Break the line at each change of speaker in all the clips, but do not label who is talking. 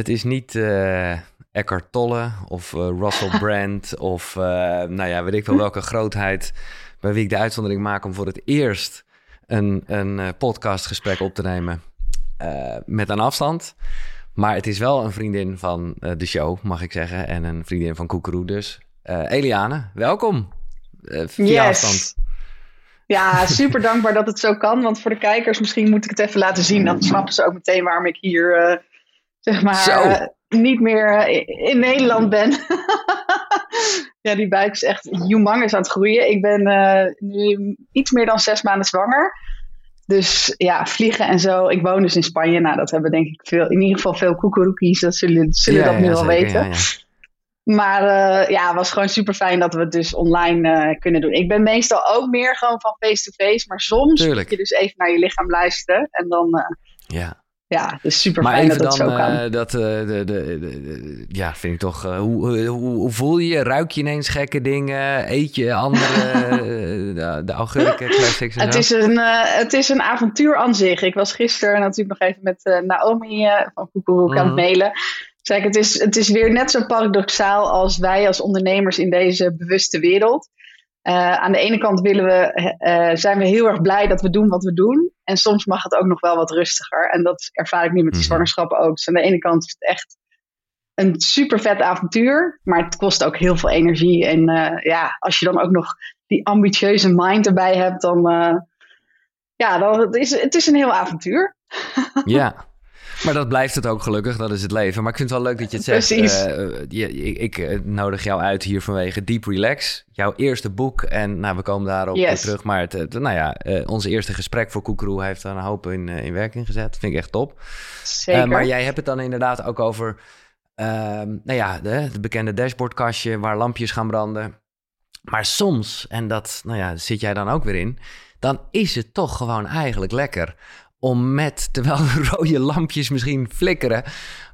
Het is niet uh, Eckhart Tolle of uh, Russell Brand of uh, nou ja, weet ik wel welke grootheid bij wie ik de uitzondering maak om voor het eerst een, een podcastgesprek op te nemen met een afstand. Maar het is wel een vriendin van de show, mag ik zeggen. En een vriendin van Koekeroe dus. Eliane, welkom. via yes. afstand.
Ja, super dankbaar dat het zo kan. Want voor de kijkers, misschien moet ik het even laten zien. Dan snappen ze ook meteen waarom ik hier, zeg maar, uh, niet meer uh, in Nederland ben. ja, die buik is echt humongous aan het groeien. Ik ben nu iets meer dan zes maanden zwanger. Dus ja, vliegen en zo. Ik woon dus in Spanje. Nou, dat hebben denk ik veel, in ieder geval veel koekeroekies. Dat zullen, zullen ja, dat nu wel zeker, weten. Ja, maar uh, ja, het was gewoon super fijn dat we het dus online uh, kunnen doen. Ik ben meestal ook meer gewoon van face-to-face. -face, maar soms Tuurlijk. moet je dus even naar je lichaam luisteren. En dan, uh, ja. Ja, dus super fijn dat het zo kan.
dat, de, de, de, ja, vind ik toch. Hoe, hoe, hoe, voel je je? Ruik je ineens gekke dingen? Eet je andere, de, augurken classics
het is, een, het is een avontuur aan zich. Ik was gisteren natuurlijk nog even met Naomi van Koekeroek aan het mhm. mailen. Zeg, het is, het is weer net zo paradoxaal als wij als ondernemers in deze bewuste wereld. Uh, aan de ene kant willen we, uh, zijn we heel erg blij dat we doen wat we doen. En soms mag het ook nog wel wat rustiger. En dat ervaar ik nu met die mhm. zwangerschappen ook. Dus aan de ene kant is het echt een super vet avontuur. Maar het kost ook heel veel energie. En uh, ja, als je dan ook nog die ambitieuze mind erbij hebt, dan. ja, dan, het, is, het is een heel avontuur.
Ja, maar dat blijft het ook gelukkig, dat is het leven. Maar ik vind het wel leuk dat je het zegt. Precies. Uh, ik, ik, eh, nodig jou uit hier vanwege Deep Relax. Jouw eerste boek. En nou, we komen daarop yes. terug. Maar het, het, nou ja, uh, ons eerste gesprek voor Koekeroe heeft er een hoop in, in werking gezet. Vind ik echt top.
Zeker.
maar jij hebt het dan inderdaad ook over... Ehm, nou ja, de, de bekende dashboardkastje waar lampjes gaan branden. Maar soms, en dat nou ja, zit jij dan ook weer in... dan is het toch gewoon eigenlijk lekker om met, terwijl de rode lampjes misschien flikkeren,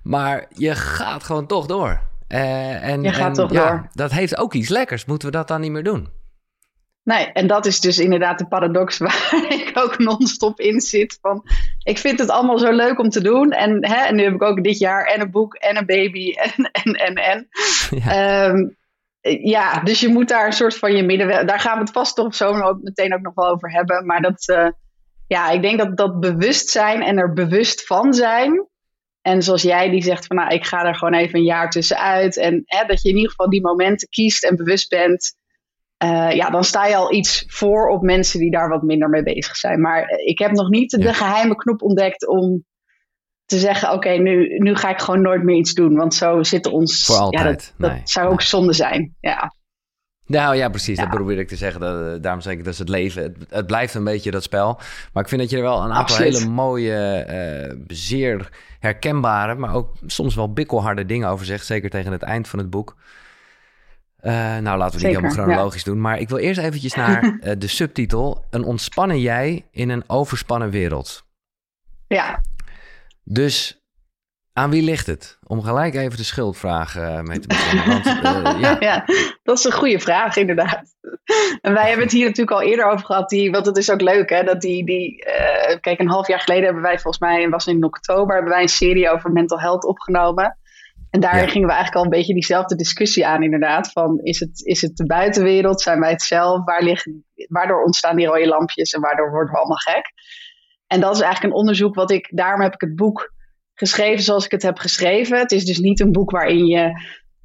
maar je gaat gewoon toch door.
Uh, en, je gaat toch ja, door.
Dat heeft ook iets lekkers. Moeten we dat dan niet meer doen?
Nee, en dat is dus inderdaad de paradox waar ik ook non-stop in zit. Van, ik vind het allemaal zo leuk om te doen. En, hè, en nu heb ik ook dit jaar en een boek en een baby en, en, en, en. Ja. Um, ja, dus je moet daar een soort van je midden... Daar gaan we het vast toch zo meteen ook nog wel over hebben. Maar dat, uh, ja, ik denk dat dat bewustzijn en er bewust van zijn. En zoals jij die zegt van nou, ik ga er gewoon even een jaar tussenuit. En hè, dat je in ieder geval die momenten kiest en bewust bent. Uh, ja, dan sta je al iets voor op mensen die daar wat minder mee bezig zijn. Maar ik heb nog niet de geheime knop ontdekt om te zeggen: Oké, nu, nu ga ik gewoon nooit meer iets doen. Want zo zit ons.
Voor altijd.
Ja, dat, dat zou ook zonde zijn. Ja.
Nou ja, precies. Dat probeer ik te zeggen. Dat, eh, daarom zeg ik dat is het leven. Het, het, blijft een beetje dat spel. Maar ik vind dat je er wel een aantal hele mooie, uh, zeer herkenbare, maar ook soms wel bikkelharde dingen over zegt. Zeker tegen het eind van het boek. Uh, nou, laten we niet helemaal chronologisch doen. Maar ik wil eerst eventjes naar de subtitel. Een ontspannen jij in een overspannen wereld.
Ja.
Dus aan wie ligt het? Om gelijk even de schuldvraag uh, mee te beginnen. Want, uh, ja.
ja. dat is een goede vraag, inderdaad. En wij hebben het hier natuurlijk al eerder over gehad. Die, want het is ook leuk, hè? Dat die, die, uh, kijk, een half jaar geleden hebben wij volgens mij, en was in oktober, hebben wij een serie over mental health opgenomen. En daarin ja. gingen we eigenlijk al een beetje diezelfde discussie aan, inderdaad. Van is het, is het de buitenwereld? Zijn wij het zelf? Waar liggen, waardoor ontstaan die rode lampjes en waardoor worden we allemaal gek? En dat is eigenlijk een onderzoek wat ik, daarom heb ik het boek geschreven zoals ik het heb geschreven. Het is dus niet een boek waarin je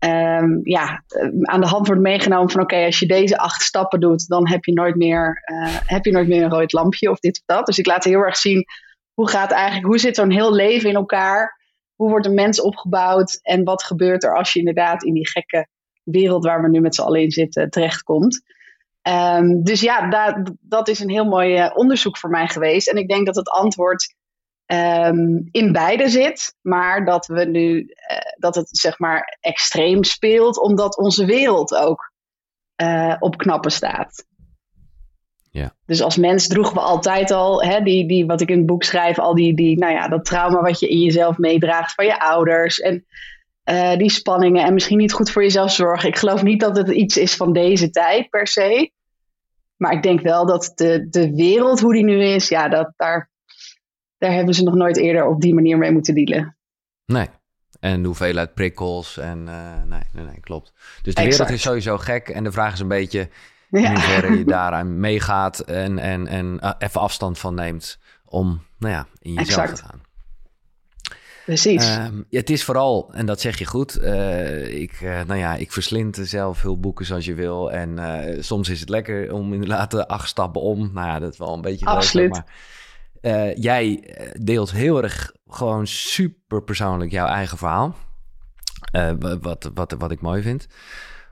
um, ja, aan de hand wordt meegenomen van oké, als je deze acht stappen doet, dan heb je nooit meer, uh, heb je nooit meer een rood lampje of dit of dat. Dus ik laat heel erg zien hoe gaat eigenlijk, hoe zit zo'n heel leven in elkaar? Hoe wordt een mens opgebouwd? En wat gebeurt er als je inderdaad in die gekke wereld waar we nu met z'n allen in zitten terechtkomt? Um, dus ja, dat, dat is een heel mooi uh, onderzoek voor mij geweest. En ik denk dat het antwoord um, in beide zit. Maar dat we nu uh, dat het zeg maar extreem speelt, omdat onze wereld ook uh, op knappen staat.
Ja.
Dus als mens droegen we altijd al, hè, die, die, wat ik in het boek schrijf, al die, die, nou ja, dat trauma wat je in jezelf meedraagt van je ouders. En uh, die spanningen en misschien niet goed voor jezelf zorgen. Ik geloof niet dat het iets is van deze tijd per se. Maar ik denk wel dat de, de wereld, hoe die nu is, ja, dat, daar daar hebben ze nog nooit eerder op die manier mee moeten dealen.
Nee. En de hoeveelheid prikkels en nee, nee, nee, klopt. Dus de
Exact.
wereld is sowieso gek en de vraag is een beetje in hoeverre je daaraan meegaat en, en, en even afstand van neemt om nou ja, in jezelf
Exact.
te gaan.
Precies.
Ehm, ja, het is vooral, en dat zeg je goed, eh, ik, eh, nou ja, ik verslind zelf veel boeken zoals je wil. En eh, soms is het lekker om inderdaad de acht stappen om. Nou ja, dat is wel een beetje...
Absoluut.
maar eh, jij deelt heel erg gewoon super persoonlijk jouw eigen verhaal. Eh, wat, wat, wat ik mooi vind.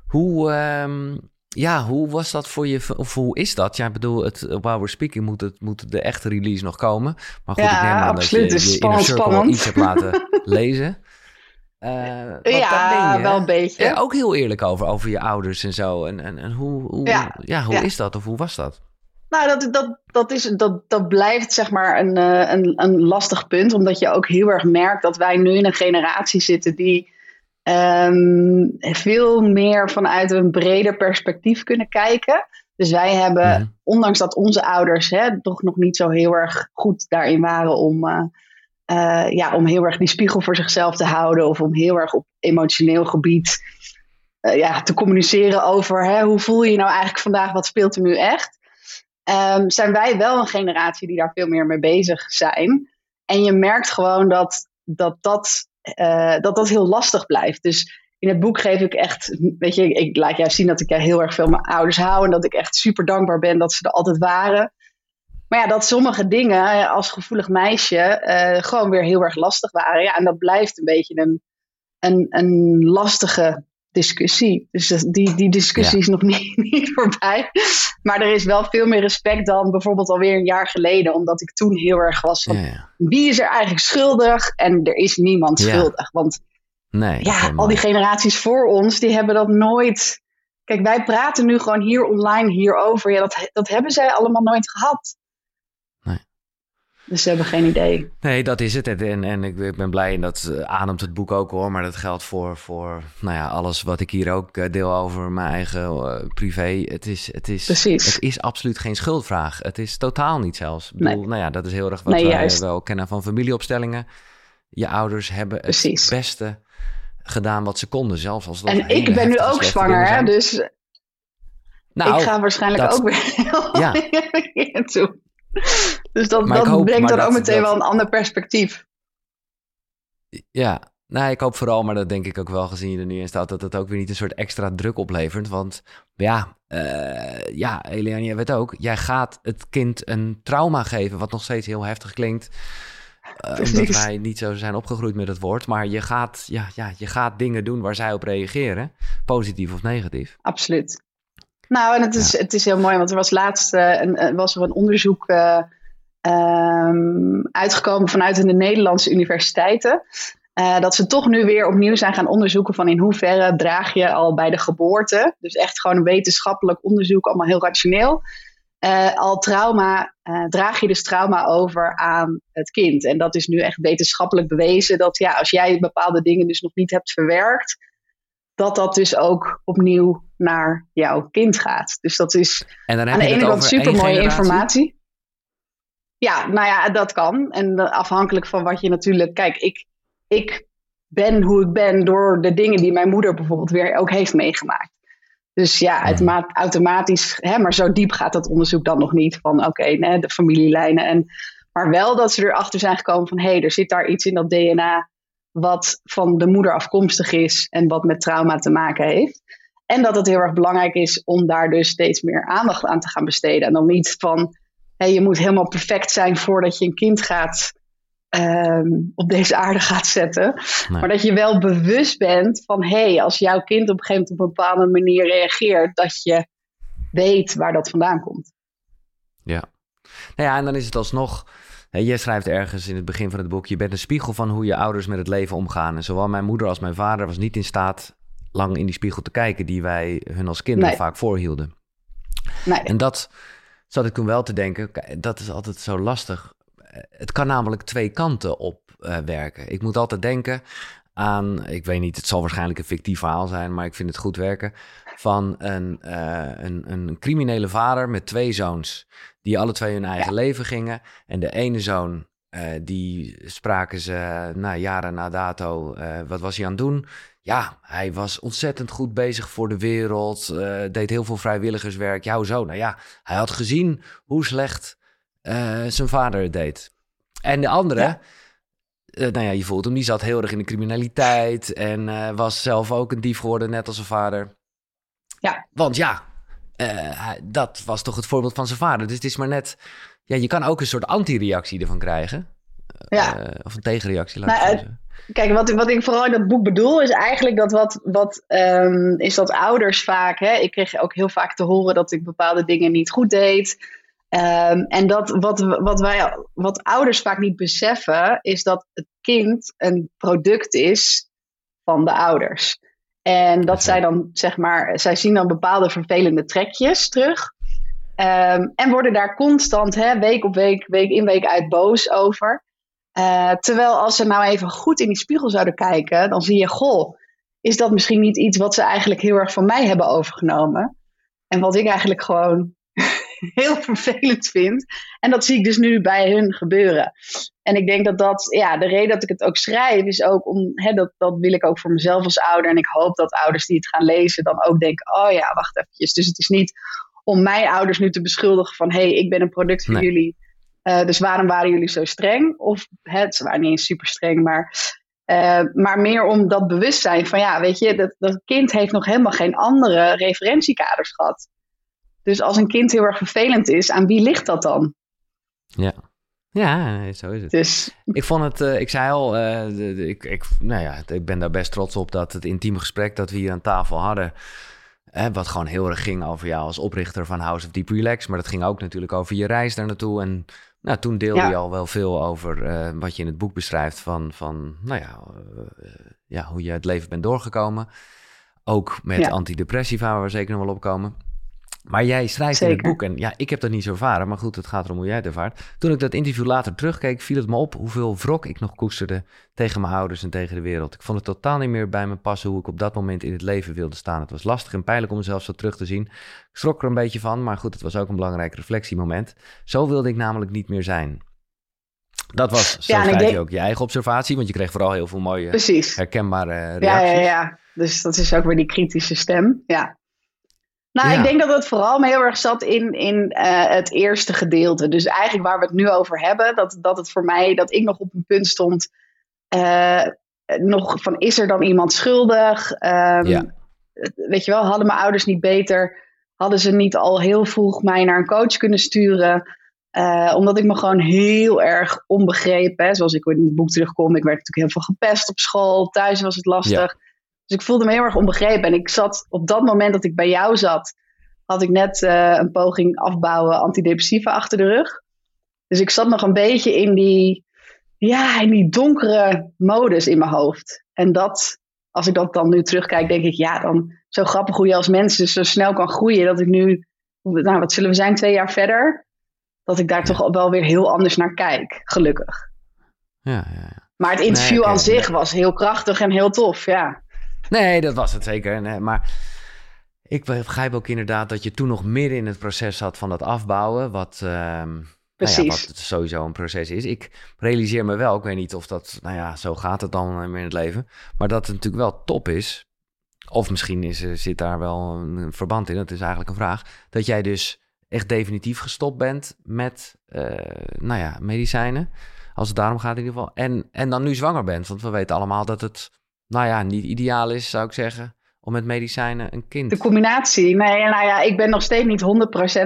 Hoe, ehm, ja, hoe was dat voor je? Of hoe is dat? Ja, ik bedoel, het, while we're speaking moet, het, moet de echte release nog komen. Maar goed,
Ja,
ik neem aan
absoluut.
dat je je Inner
spannend,
iets hebt laten lezen. Eh,
ja,
je,
wel een beetje.
eh, ook heel eerlijk over, over je ouders en zo. En, en, en hoe, hoe, ja.
Ja,
hoe
ja.
is dat of hoe was dat?
Nou, dat, dat, dat, is, dat, dat blijft zeg maar een, eh, een, een lastig punt. Omdat je ook heel erg merkt dat wij nu in een generatie zitten die ehm, veel meer vanuit een breder perspectief kunnen kijken. Dus wij hebben,
Mhm.
ondanks dat onze ouders hè, toch nog niet zo heel erg goed daarin waren om, eh, eh, ja, om heel erg die spiegel voor zichzelf te houden. Of om heel erg op emotioneel gebied ja, te communiceren over hè, hoe voel je je nou eigenlijk vandaag, wat speelt er nu echt. Ehm, zijn wij wel een generatie die daar veel meer mee bezig zijn. En je merkt gewoon dat dat, dat, eh, dat, dat heel lastig blijft. Dus in het boek geef ik echt, weet je, ik laat juist zien dat ik heel erg veel mijn ouders hou. En dat ik echt super dankbaar ben dat ze er altijd waren. Maar ja, dat sommige dingen als gevoelig meisje eh, gewoon weer heel erg lastig waren. Ja, en dat blijft een beetje een, een, een lastige discussie. Dus die, die discussie
Ja.
is nog niet, niet voorbij. Maar er is wel veel meer respect dan bijvoorbeeld alweer een jaar geleden. Omdat ik toen heel erg was van
Ja, ja.
wie is er eigenlijk schuldig? En er is niemand schuldig. Want
Nee.
ja, al die generaties voor ons, die hebben dat nooit. Kijk, wij praten nu gewoon hier online hierover. Ja, dat, dat hebben zij allemaal nooit gehad. Dus ze hebben geen idee.
Nee, dat is het. En, en ik, ik ben blij en dat eh, ademt het boek ook hoor. Maar dat geldt voor, voor nou ja, alles wat ik hier ook eh, deel over mijn eigen eh, privé. Het is, het, is,
Precies.
het is absoluut geen schuldvraag. Het is totaal niet zelfs. Ik bedoel,
Nee.
nou ja, dat is heel erg wat
Nee,
wij
juist.
wel kennen van familieopstellingen. Je ouders hebben
Precies.
het beste gedaan wat ze konden. Zelfs als dat
En ik ben nu ook zwanger, hè, dus
Nou,
ik ga waarschijnlijk
dat-
ook weer heel
Ja.
ja. toe. Dus dat,
hoop
brengt dan
dat-
ook meteen
dat-
wel een ander perspectief.
Ja, nou, ik hoop vooral, maar dat denk ik ook wel gezien je er nu in staat, dat het ook weer niet een soort extra druk oplevert. Want ja, eh ja, Eliane, jij weet ook, jij gaat het kind een trauma geven, wat nog steeds heel heftig klinkt. eh, omdat wij niet zo zijn opgegroeid met het woord. Maar je gaat, ja, ja, je gaat dingen doen waar zij op reageren, positief of negatief.
Absoluut. Nou, en het is, het is heel mooi, want er was laatst eh, een, eh, was er een onderzoek eh, ehm, uitgekomen vanuit de Nederlandse universiteiten. dat ze toch nu weer opnieuw zijn gaan onderzoeken van in hoeverre draag je al bij de geboorte, dus echt gewoon een wetenschappelijk onderzoek, allemaal heel rationeel, al trauma, draag je dus trauma over aan het kind. En dat is nu echt wetenschappelijk bewezen dat ja, als jij bepaalde dingen dus nog niet hebt verwerkt, dat dat dus ook opnieuw naar jouw kind gaat. Dus dat is
En
aan de
het
ene kant super mooie informatie. Ja, nou ja, dat kan. En afhankelijk van wat je natuurlijk. Kijk, ik, ik ben hoe ik ben door de dingen die mijn moeder bijvoorbeeld weer ook heeft meegemaakt. Dus ja, automa- automatisch, hè, maar zo diep gaat dat onderzoek dan nog niet. Van oké, nee, de familielijnen. En, maar wel dat ze erachter zijn gekomen van hé, hey, er zit daar iets in dat DNA wat van de moeder afkomstig is en wat met trauma te maken heeft. En dat het heel erg belangrijk is om daar dus steeds meer aandacht aan te gaan besteden. En dan niet van, hé, je moet helemaal perfect zijn voordat je een kind gaat ehm, op deze aarde gaat zetten.
Nee.
Maar dat je wel bewust bent van, hé, hey, als jouw kind op een gegeven moment op een bepaalde manier reageert, dat je weet waar dat vandaan komt.
Ja. Nou ja, en dan is het alsnog. Hè, jij schrijft ergens in het begin van het boek: je bent een spiegel van hoe je ouders met het leven omgaan. En zowel mijn moeder als mijn vader was niet in staat lang in die spiegel te kijken die wij hun als kinderen
Nee.
vaak voorhielden.
Nee,
En dat zat ik toen wel te denken, dat is altijd zo lastig. Eh, Het kan namelijk twee kanten op eh, werken. Ik moet altijd denken aan, ik weet niet, het zal waarschijnlijk een fictief verhaal zijn, maar ik vind het goed werken. Van een, eh, een, een criminele vader met twee zoons, die alle twee hun eigen leven gingen. En de ene zoon die spraken ze nou, jaren na dato. wat was hij aan het doen? Ja, hij was ontzettend goed bezig voor de wereld. deed heel veel vrijwilligerswerk. Ja, hoezo? Nou ja, hij had gezien hoe slecht zijn vader het deed. En de andere, nou ja, je voelt hem, die zat heel erg in de criminaliteit. En was zelf ook een dief geworden, net als zijn vader.
Ja.
Want ja, uh, dat was toch het voorbeeld van zijn vader. Dus het is maar net... Ja, je kan ook een soort anti-reactie ervan krijgen.
Ja.
Uh, of een tegenreactie, laat nou.
Kijk, wat, wat ik vooral in dat boek bedoel, is eigenlijk dat wat, wat um, is dat ouders vaak, hè, ik kreeg ook heel vaak te horen dat ik bepaalde dingen niet goed deed. Um, en dat wat, wat, wij, wat ouders vaak niet beseffen, is dat het kind een product is van de ouders. En dat zij dan, zeg maar, zij zien dan bepaalde vervelende trekjes terug. Um, en worden daar constant, hè, week op week, week in week uit boos over. Uh, terwijl als ze nou even goed in die spiegel zouden kijken, dan zie je, goh, is dat misschien niet iets wat ze eigenlijk heel erg van mij hebben overgenomen? En wat ik eigenlijk gewoon heel vervelend vind. En dat zie ik dus nu bij hun gebeuren. En ik denk dat dat, ja, de reden dat ik het ook schrijf, is ook om, hè, dat, dat wil ik ook voor mezelf als ouder. En ik hoop dat ouders die het gaan lezen dan ook denken, oh ja, wacht eventjes. Dus het is niet om mijn ouders nu te beschuldigen van, hé, hey, ik ben een product van jullie. Uh, dus waarom waren jullie zo streng? Of hè, ze waren niet eens super streng, maar, uh, maar meer om dat bewustzijn van, ja, weet je, dat, dat kind heeft nog helemaal geen andere referentiekaders gehad. Dus als een kind heel erg vervelend is, aan wie ligt dat dan?
Ja. Ja, zo is het. Dus... Ik vond het, uh, ik zei al, uh, de, de, ik, ik, nou ja, ik ben daar best trots op dat het intieme gesprek dat we hier aan tafel hadden, hè, wat gewoon heel erg ging over jou als oprichter van House of Deep Relax, maar dat ging ook natuurlijk over je reis daar naartoe. En nou, toen deelde ja. je al wel veel over uh, wat je in het boek beschrijft van, van nou ja, ja, hoe je het leven bent doorgekomen. Ook met ja. antidepressiva, waar we zeker nog wel op komen. Maar jij schrijft Zeker. in het boek, en ja, ik heb dat niet zo ervaren, maar goed, het gaat erom hoe jij het ervaart. Toen ik dat interview later terugkeek, viel het me op hoeveel wrok ik nog koesterde tegen mijn ouders en tegen de wereld. Ik vond het totaal niet meer bij me passen hoe ik op dat moment in het leven wilde staan. Het was lastig en pijnlijk om mezelf zo terug te zien. Ik schrok er een beetje van, maar goed, het was ook een belangrijk reflectiemoment. Zo wilde ik namelijk niet meer zijn. Dat was, zo ja, denk... je ook je eigen observatie, want je kreeg vooral heel veel mooie,
Precies.
herkenbare reacties.
Ja, ja, ja. Dus dat is ook weer die kritische stem, ja. Nou, ik denk dat het vooral heel erg zat in, in uh, het eerste gedeelte. Dus eigenlijk waar we het nu over hebben, dat, dat het voor mij, dat ik nog op een punt stond, uh, nog van is er dan iemand schuldig? Um, ja. Weet je wel, hadden mijn ouders niet beter, hadden ze niet al heel vroeg mij naar een coach kunnen sturen? Uh, omdat ik me gewoon heel erg onbegrepen, hè, zoals ik in het boek terugkom, ik werd natuurlijk heel veel gepest op school, thuis was het lastig. Ja. Dus ik voelde me heel erg onbegrepen. En ik zat op dat moment dat ik bij jou zat, had ik net uh, een poging afbouwen antidepressiva achter de rug. Dus ik zat nog een beetje in die, ja, in die donkere modus in mijn hoofd. En dat, als ik dat dan nu terugkijk, denk ik, ja, dan zo grappig hoe je als mens dus zo snel kan groeien. Dat ik nu, nou, wat zullen we zijn, twee jaar verder, dat ik daar toch wel weer heel anders naar kijk, gelukkig.
Ja, ja, ja.
Maar het interview nee, aan zich was heel krachtig en heel tof, ja.
Nee, dat was het zeker. Nee, maar ik begrijp ook inderdaad dat je toen nog midden in het proces zat van dat afbouwen. Wat,
Precies.
Nou ja, wat sowieso een proces is. Ik realiseer me wel, ik weet niet of dat, nou ja, zo gaat het dan in het leven. Maar dat het natuurlijk wel top is. Of misschien is, zit daar wel een verband in, dat is eigenlijk een vraag. Dat jij dus echt definitief gestopt bent met, uh, nou ja, medicijnen. Als het daarom gaat in ieder geval. En, en dan nu zwanger bent. Want we weten allemaal dat het nou ja, niet ideaal is, zou ik zeggen, om met medicijnen een kind...
De combinatie. Nee, nou ja, ik ben nog steeds niet 100%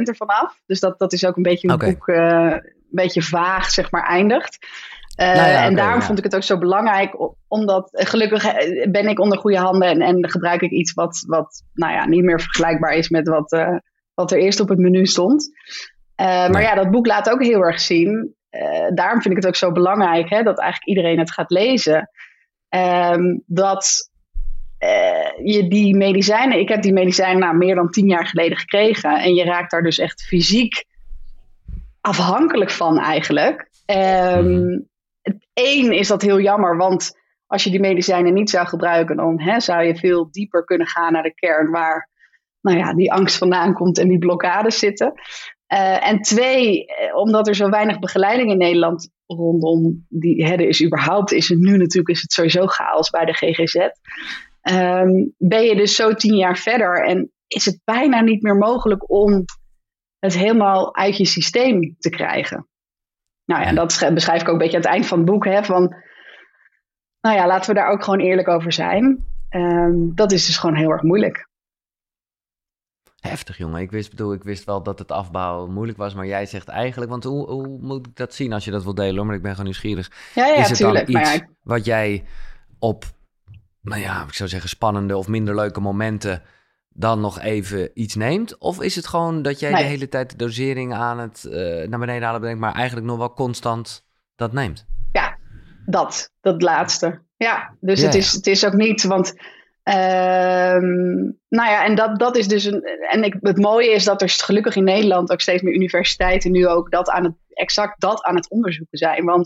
ervan af. Dus dat, dat is ook een beetje een okay. boek, uh, een beetje vaag, zeg maar, eindigt. Uh, nou ja, en okay, daarom ja. vond ik het ook zo belangrijk, omdat gelukkig ben ik onder goede handen en, en gebruik ik iets wat, wat nou ja, niet meer vergelijkbaar is met wat, uh, wat er eerst op het menu stond. maar nee. ja, dat boek laat ook heel erg zien. daarom vind ik het ook zo belangrijk hè, dat eigenlijk iedereen het gaat lezen. Um, dat uh, je die medicijnen, ik heb die medicijnen nou, meer dan tien jaar geleden gekregen. En je raakt daar dus echt fysiek afhankelijk van eigenlijk. Um, Eén is dat heel jammer, want als je die medicijnen niet zou gebruiken, dan hè, zou je veel dieper kunnen gaan naar de kern waar nou ja, die angst vandaan komt en die blokkades zitten. Uh, en twee, omdat er zo weinig begeleiding in Nederland rondom die herden is überhaupt, is het nu natuurlijk is het sowieso chaos bij de GGZ. Ehm, ben je dus zo tien jaar verder en is het bijna niet meer mogelijk om het helemaal uit je systeem te krijgen. Nou ja, dat beschrijf ik ook een beetje aan het eind van het boek. Hè, van, nou ja, laten we daar ook gewoon eerlijk over zijn. Ehm, dat is dus gewoon heel erg moeilijk.
Heftig, jongen. Ik wist, bedoel, ik wist wel dat het afbouwen moeilijk was, maar jij zegt eigenlijk, want hoe, hoe moet ik dat zien als je dat wil delen? Maar ik ben gewoon nieuwsgierig.
Ja, ja,
is het
tuurlijk,
dan iets wat jij op, nou ja, ik zou zeggen spannende of minder leuke momenten dan nog even iets neemt? Of is het gewoon dat jij de hele tijd de dosering aan het uh, naar beneden halen brengt, maar eigenlijk nog wel constant dat neemt?
Ja, dat, dat laatste. Ja, dus het, Is, het is ook niet, want Ehm, nou ja, en dat, dat is dus een. En ik, het mooie is dat er gelukkig in Nederland ook steeds meer universiteiten nu ook dat aan het, exact dat aan het onderzoeken zijn. Want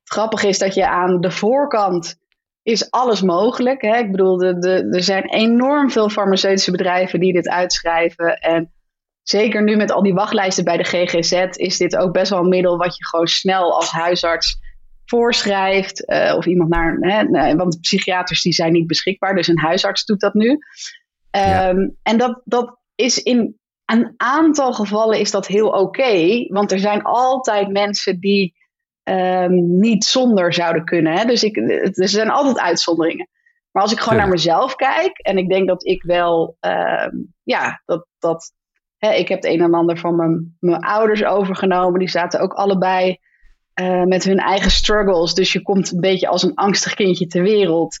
het grappige is dat je aan de voorkant is alles mogelijk. Hè? Ik bedoel, de, er zijn enorm veel farmaceutische bedrijven die dit uitschrijven. En zeker nu met al die wachtlijsten bij de GGZ is dit ook best wel een middel wat je gewoon snel als huisarts voorschrijft. Uh, of iemand naar. Hè, want psychiaters die zijn niet beschikbaar, dus een huisarts doet dat nu. Ehm, en dat, dat is in een aantal gevallen is dat heel oké. want er zijn altijd mensen die um, niet zonder zouden kunnen. Hè? Dus ik, er zijn altijd uitzonderingen. Maar als ik gewoon naar mezelf kijk, en ik denk dat ik wel, um, ja, dat, dat hè, ik heb het een en ander van mijn, mijn ouders overgenomen. Die zaten ook allebei uh, met hun eigen struggles. Dus je komt een beetje als een angstig kindje ter wereld.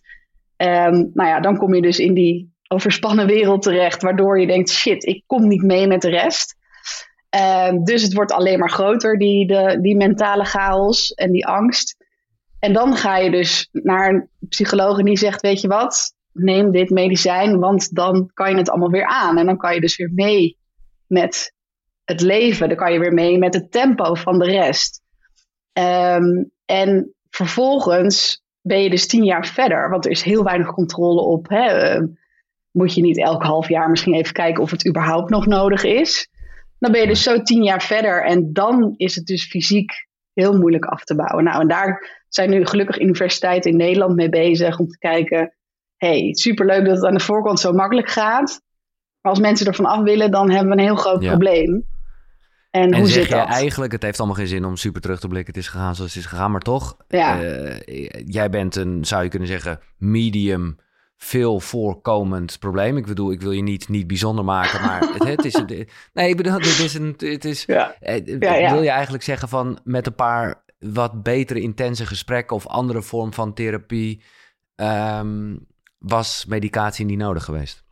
Um, nou ja, dan kom je dus in die overspannen wereld terecht, waardoor je denkt: shit, ik kom niet mee met de rest. Um, dus het wordt alleen maar groter, die, de, die mentale chaos en die angst. En dan ga je dus naar een psycholoog die zegt: Weet je wat, neem dit medicijn, want dan kan je het allemaal weer aan. En dan kan je dus weer mee met het leven. Dan kan je weer mee met het tempo van de rest. Um, en vervolgens ben je dus tien jaar verder, want er is heel weinig controle op. Hè? Ehm, moet je niet elk half jaar misschien even kijken of het überhaupt nog nodig is. Dan ben je dus zo tien jaar verder en dan is het dus fysiek heel moeilijk af te bouwen. Nou, en daar zijn nu gelukkig universiteiten in Nederland mee bezig om te kijken. hey, superleuk dat het aan de voorkant zo makkelijk gaat. Maar als mensen ervan af willen, dan hebben we een heel groot probleem. En,
en
hoe
zeg
zit
je
dat?
eigenlijk, het heeft allemaal geen zin om super terug te blikken. Het is gegaan zoals het is gegaan, maar toch.
Ja.
Uh, jij bent een, zou je kunnen zeggen, medium, veel voorkomend probleem. Ik bedoel, ik wil je niet, niet bijzonder maken, maar het, het is... Een, nee, ik bedoel, het is een... Het is,
ja.
Uh,
ja, ja.
Wil je eigenlijk zeggen van met een paar wat betere intense gesprekken of andere vorm van therapie... Um, was medicatie niet nodig geweest?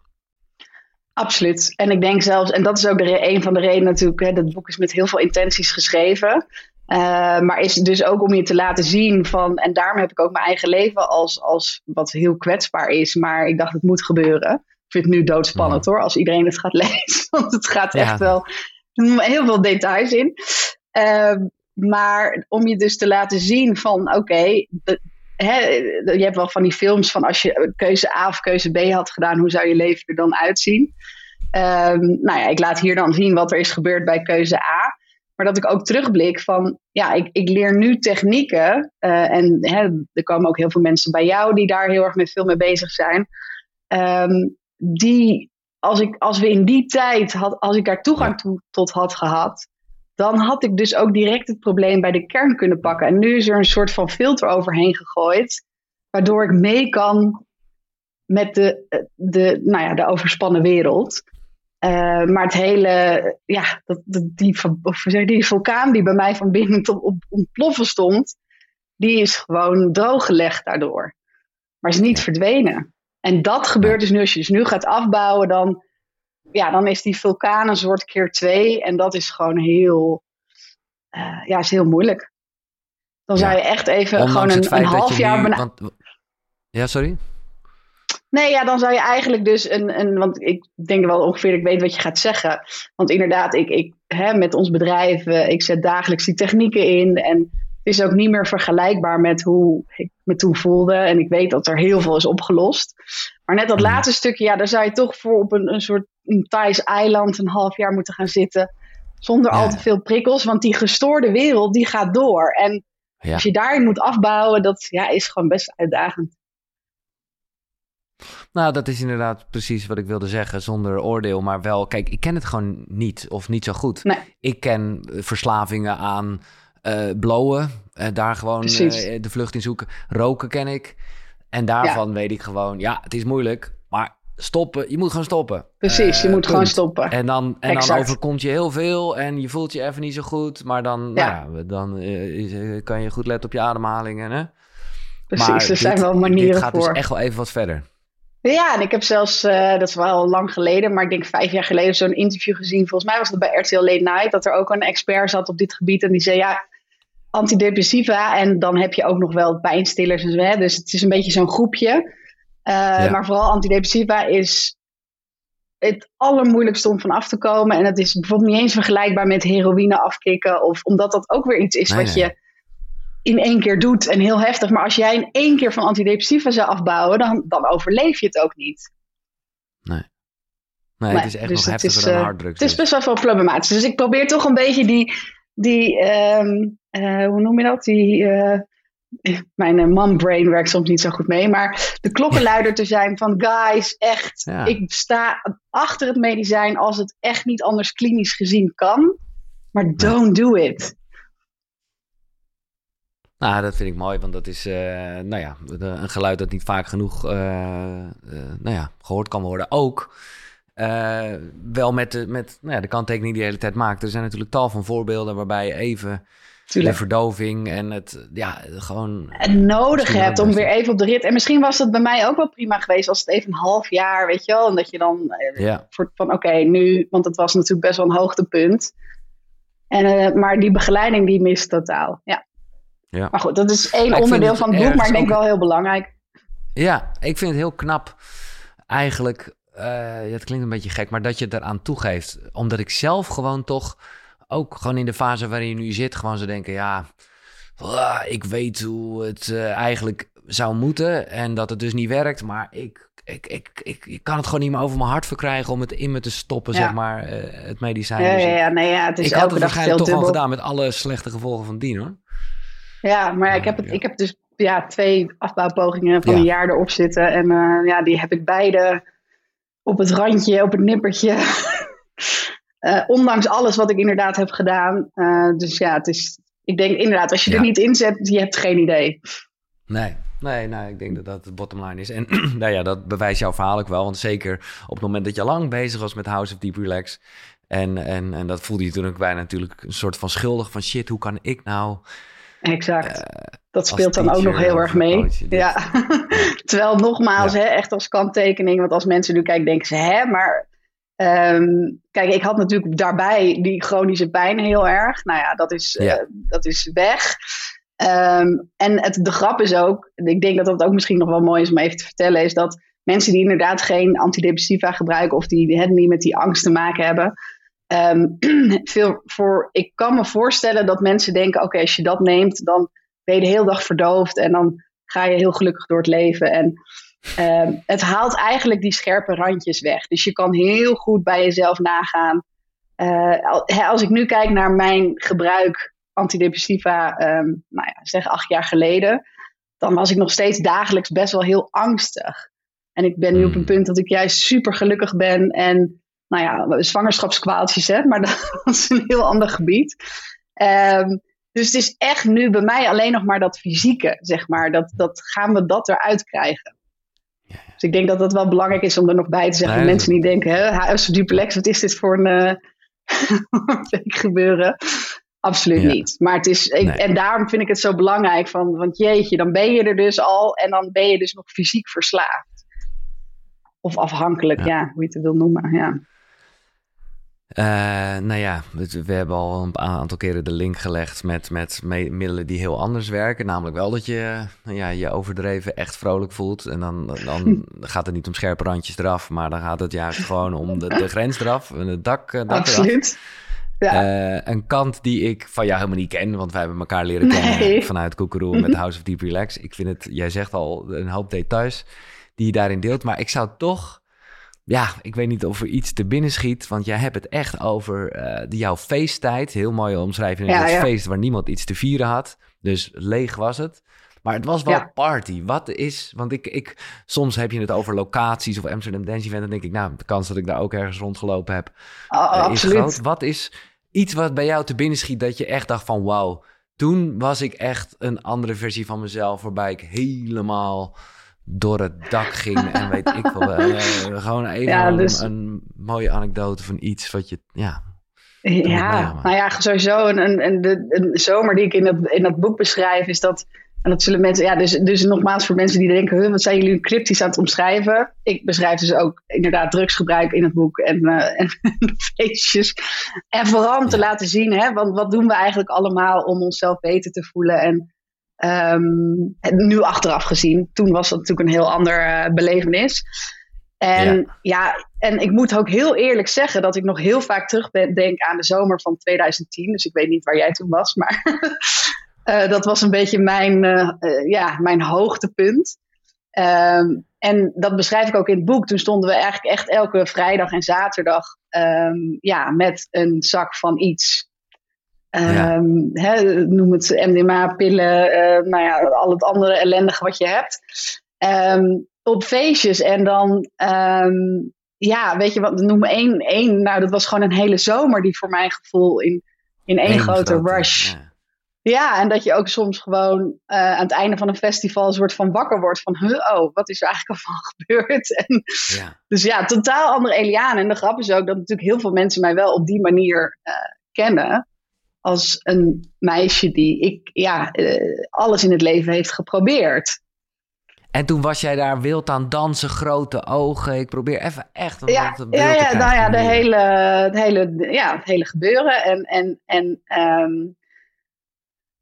Absoluut. En ik denk zelfs, en dat is ook de, een van de redenen natuurlijk, hè, dat boek is met heel veel intenties geschreven. Uh, maar is dus ook om je te laten zien van, en daarom heb ik ook mijn eigen leven als, als wat heel kwetsbaar is, maar ik dacht het moet gebeuren. Ik vind het nu doodspannend hoor, als iedereen het gaat lezen, want het gaat echt wel heel veel details in. Uh, maar om je dus te laten zien van, oké, okay, je hebt wel van die films van als je keuze A of keuze B had gedaan, hoe zou je leven er dan uitzien? Um, nou ja, ik laat hier dan zien wat er is gebeurd bij keuze A. Maar dat ik ook terugblik van, ja, ik, ik leer nu technieken. Uh, en hè, er komen ook heel veel mensen bij jou die daar heel erg met veel mee bezig zijn. Um, die, als, ik, als we in die tijd, had, als ik daar toegang toe, tot had gehad, dan had ik dus ook direct het probleem bij de kern kunnen pakken. En nu is er een soort van filter overheen gegooid, waardoor ik mee kan met de, de, nou ja, de overspannen wereld. Uh, maar het hele, ja, dat, dat, die, of die vulkaan die bij mij van binnen tot op ontploffen stond, die is gewoon drooggelegd daardoor. Maar is niet verdwenen. En dat gebeurt dus nu, als je dus nu gaat afbouwen, dan ja, dan is die vulkaan een soort keer twee. En dat is gewoon heel, uh, ja, is heel moeilijk. Dan ja. zou je echt even gewoon een, een half jaar...
Nu, want, ja, sorry?
Nee, ja, dan zou je eigenlijk dus een, een. Want ik denk wel ongeveer, ik weet wat je gaat zeggen. Want inderdaad, ik, ik hè, met ons bedrijf, uh, ik zet dagelijks die technieken in. En het is ook niet meer vergelijkbaar met hoe ik me toen voelde. En ik weet dat er heel veel is opgelost. Maar net dat
Mhm.
laatste stukje, ja, daar zou je toch voor op een, een soort een Thais eiland een half jaar moeten gaan zitten. Zonder
Ja.
al te veel prikkels. Want die gestoorde wereld, die gaat door. En Als je daarin moet afbouwen, dat ja, is gewoon best uitdagend.
Nou, dat is inderdaad precies wat ik wilde zeggen, zonder oordeel. Maar wel, kijk, ik ken het gewoon niet of niet zo goed.
Nee.
Ik ken verslavingen aan uh, blowen, uh, daar gewoon uh, de vlucht in zoeken. Roken ken ik. En daarvan weet ik gewoon, ja, het is moeilijk, stoppen, je moet gewoon stoppen.
Precies, je moet gewoon stoppen.
En dan, en dan overkomt je heel veel en je voelt je even niet zo goed. Maar dan, ja. Nou, dan is, kan je goed letten op je ademhalingen. Hè?
Precies, maar er zijn wel manieren
dit gaat
voor.
dus echt wel even wat verder.
Ja, en ik heb zelfs, uh, dat is wel lang geleden, maar ik denk vijf jaar geleden zo'n interview gezien. Volgens mij was het bij RTL Late Night, dat er ook een expert zat op dit gebied. En die zei, ja, antidepressiva en dan heb je ook nog wel pijnstillers en zo. Hè? Dus het is een beetje zo'n groepje. Ja. Maar vooral antidepressiva is het allermoeilijkste om van af te komen. En het is bijvoorbeeld niet eens vergelijkbaar met heroïne afkicken. Of omdat dat ook weer iets is nee, wat nee. je in één keer doet en heel heftig. Maar als jij in één keer van antidepressiva zou afbouwen, dan, dan overleef je het ook niet.
Nee. Nee, het is echt dus nog heftiger is, dan uh, harddrugs.
Het is best wel veel problematisch. Dus ik probeer toch een beetje die, die um, uh, hoe noem je dat? Die, uh, mijn mom brain werkt soms niet zo goed mee, maar de klokkenluider te zijn van guys, echt, ja. ik sta achter het medicijn als het echt niet anders klinisch gezien kan, maar don't do it.
Nou, dat vind ik mooi, want dat is uh, nou ja, een geluid dat niet vaak genoeg uh, uh, nou ja, gehoord kan worden. Ook wel met, de, met nou ja, de kanttekening die je de hele tijd maakt. Er zijn natuurlijk tal van voorbeelden waarbij je even Tuurlijk. de verdoving en het ja, gewoon...
En nodig hebt om weer even op de rit. En misschien was het bij mij ook wel prima geweest als het even een half jaar, weet je wel. En dat je dan
ja.
voor, van oké, okay, nu, want het was natuurlijk best wel een hoogtepunt. En, maar die begeleiding die mist totaal, ja.
Ja.
Maar goed, dat is één onderdeel van het boek, maar ik denk ook... wel heel belangrijk.
Ja, ik vind het heel knap eigenlijk. Uh, ja, het klinkt een beetje gek, maar dat je eraan toegeeft. Omdat ik zelf gewoon toch, ook gewoon in de fase waarin je nu zit, gewoon zo denken, ja, ik weet hoe het uh, eigenlijk zou moeten en dat het dus niet werkt, maar ik, ik, ik, ik, ik kan het gewoon niet meer over mijn hart verkrijgen om het in me te stoppen, ja. zeg maar, het medicijn.
Ja, ja, ja, nee, ja, het is
ik had het
waarschijnlijk
toch
dubbel.
al gedaan met alle slechte gevolgen van dien, hoor.
Ja, maar ik heb, het, ik heb dus ja, twee afbouwpogingen van ja. een jaar erop zitten. En uh, ja, die heb ik beide op het randje, op het nippertje. uh, ondanks alles wat ik inderdaad heb gedaan. Uh, dus ja, het is, ik denk inderdaad, als je ja. er niet in zet, je hebt geen idee.
Nee, nee, nee, ik denk dat dat de bottom line is. En nou ja, dat bewijst jouw verhaal ook wel. Want zeker op het moment dat je lang bezig was met House of Deep Relax... En, en, en dat voelde je toen ook bijna natuurlijk een soort van schuldig van... shit, hoe kan ik nou...
Exact. Uh, dat speelt dan ook nog heel erg mee. Ja. Terwijl nogmaals, ja. hè, echt als kanttekening, want als mensen nu kijken, denken ze, hè, maar um, kijk, ik had natuurlijk daarbij die chronische pijn heel erg. Nou ja, dat is. Uh, dat is weg. Um, en het, de grap is ook, ik denk dat dat ook misschien nog wel mooi is om even te vertellen, is dat mensen die inderdaad geen antidepressiva gebruiken of die, die niet met die angst te maken hebben, Um, veel voor, ik kan me voorstellen dat mensen denken: oké, okay, als je dat neemt, dan ben je de hele dag verdoofd en dan ga je heel gelukkig door het leven. En um, het haalt eigenlijk die scherpe randjes weg. Dus je kan heel goed bij jezelf nagaan. Uh, als ik nu kijk naar mijn gebruik antidepressiva, um, nou ja, zeg acht jaar geleden, dan was ik nog steeds dagelijks best wel heel angstig. En ik ben nu op een punt dat ik juist super gelukkig ben en nou ja, zwangerschapskwaaltjes, hè, maar dat is een heel ander gebied. Um, dus het is echt nu bij mij alleen nog maar dat fysieke, zeg maar. Dat, dat gaan we dat eruit krijgen. Dus ik denk dat dat wel belangrijk is om er nog bij te zeggen. Nee, mensen die denken, hè, duplex, wat is dit voor een uh, gebeuren? Absoluut ja. niet. Maar het is, ik, nee. en daarom vind ik het zo belangrijk van, want jeetje, dan ben je er dus al en dan ben je dus nog fysiek verslaafd. Of afhankelijk, ja, hoe je het wil noemen, ja.
Uh, nou ja, we, hebben al een aantal keren de link gelegd met, met me middelen die heel anders werken. Namelijk wel dat je ja, je overdreven echt vrolijk voelt. En dan, dan gaat het niet om scherpe randjes eraf, maar dan gaat het juist gewoon om de, de grens eraf het dak, dak
Absoluut.
Ja. Uh, een kant die ik van jou helemaal niet ken, want wij hebben elkaar leren kennen nee. vanuit Koekeroe met House of Deep Relax. Ik vind het, jij zegt al een hoop details die je daarin deelt, maar ik zou toch ja, ik weet niet of er iets te binnen schiet. Want jij hebt het echt over uh, de, jouw feesttijd. Heel mooie omschrijving. Ja, het ja. feest waar niemand iets te vieren had. Dus leeg was het. Maar het was wel party. Wat is, want ik, ik, soms heb je het over locaties of Amsterdam Dance Event. Dan denk ik, nou, de kans dat ik daar ook ergens rondgelopen heb,
uh, is groot.
Wat is iets wat bij jou te binnen schiet dat je echt dacht van, wauw, toen was ik echt een andere versie van mezelf, waarbij ik helemaal door het dak ging en weet ik veel. Uh, gewoon even ja, dus... een, mooie anekdote van iets wat je, ja.
Ja, nou ja, sowieso een, een, een, de, een zomer die ik in dat, in dat boek beschrijf, is dat en dat zullen mensen, ja, dus, dus nogmaals voor mensen die denken, wat zijn jullie cryptisch aan het omschrijven? Ik beschrijf dus ook inderdaad drugsgebruik in het boek en, uh, en feestjes. En vooral om te laten zien, hè, want wat doen we eigenlijk allemaal om onszelf beter te voelen? En um, nu achteraf gezien, toen was dat natuurlijk een heel ander uh, belevenis. En ja. ja. en ik moet ook heel eerlijk zeggen dat ik nog heel vaak terugdenk aan de zomer van 2010. Dus ik weet niet waar jij toen was, maar Uh, dat was een beetje mijn, uh, uh, ja, mijn hoogtepunt. Um, en dat beschrijf ik ook in het boek. Toen stonden we eigenlijk echt elke vrijdag en zaterdag um, ja, met een zak van iets. Um, hè, noem het MDMA, pillen, nou ja, al het andere ellendige wat je hebt. op feestjes. En dan, ja, weet je wat, noem één, één. Nou, dat was gewoon een hele zomer die voor mijn gevoel in, in één grote rush. Ja ja, en dat je ook soms gewoon uh, aan het einde van een festival een soort van wakker wordt van, huh, oh, wat is er eigenlijk al van gebeurd? En, ja. Dus ja, totaal andere Eliane. En de grap is ook dat natuurlijk heel veel mensen mij wel op die manier uh, kennen. Als een meisje die ik, ja, uh, alles in het leven heeft geprobeerd.
En toen was jij daar wild aan dansen, grote ogen. Ik probeer even echt
een ja, ja, ja, nou ja, de hele, het hele, ja, het hele gebeuren. En, en, en um,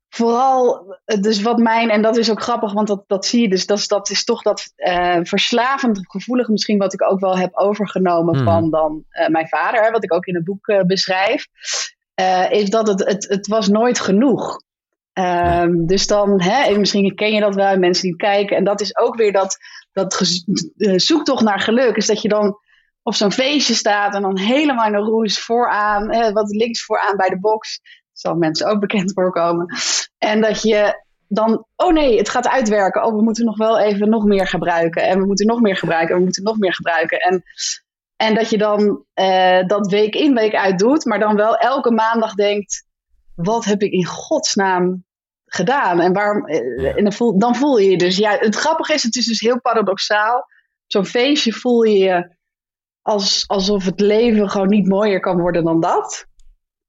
vooral, dus wat mijn, en dat is ook grappig, want dat, dat zie je dus, dat, dat is toch dat uh, verslavend gevoelig misschien wat ik ook wel heb overgenomen hmm. van dan uh, mijn vader, wat ik ook in het boek uh, beschrijf, is dat het, het, het was nooit genoeg. Um, dus dan, hè, misschien ken je dat wel, mensen die kijken, en dat is ook weer dat, dat zoektocht naar geluk, is dat je dan op zo'n feestje staat en dan helemaal in een roes vooraan, wat links vooraan bij de box zal mensen ook bekend voorkomen. En dat je dan, oh nee, het gaat uitwerken. Oh, we moeten nog wel even nog meer gebruiken. En we moeten nog meer gebruiken. En we moeten nog meer gebruiken. En, en dat je dan uh, dat week in, week uit doet. Maar dan wel elke maandag denkt, wat heb ik in godsnaam gedaan? En, waarom, uh, en dan, voel, dan voel je je dus, ja, het grappige is, het is dus heel paradoxaal. Zo'n feestje voel je je als, alsof het leven gewoon niet mooier kan worden dan dat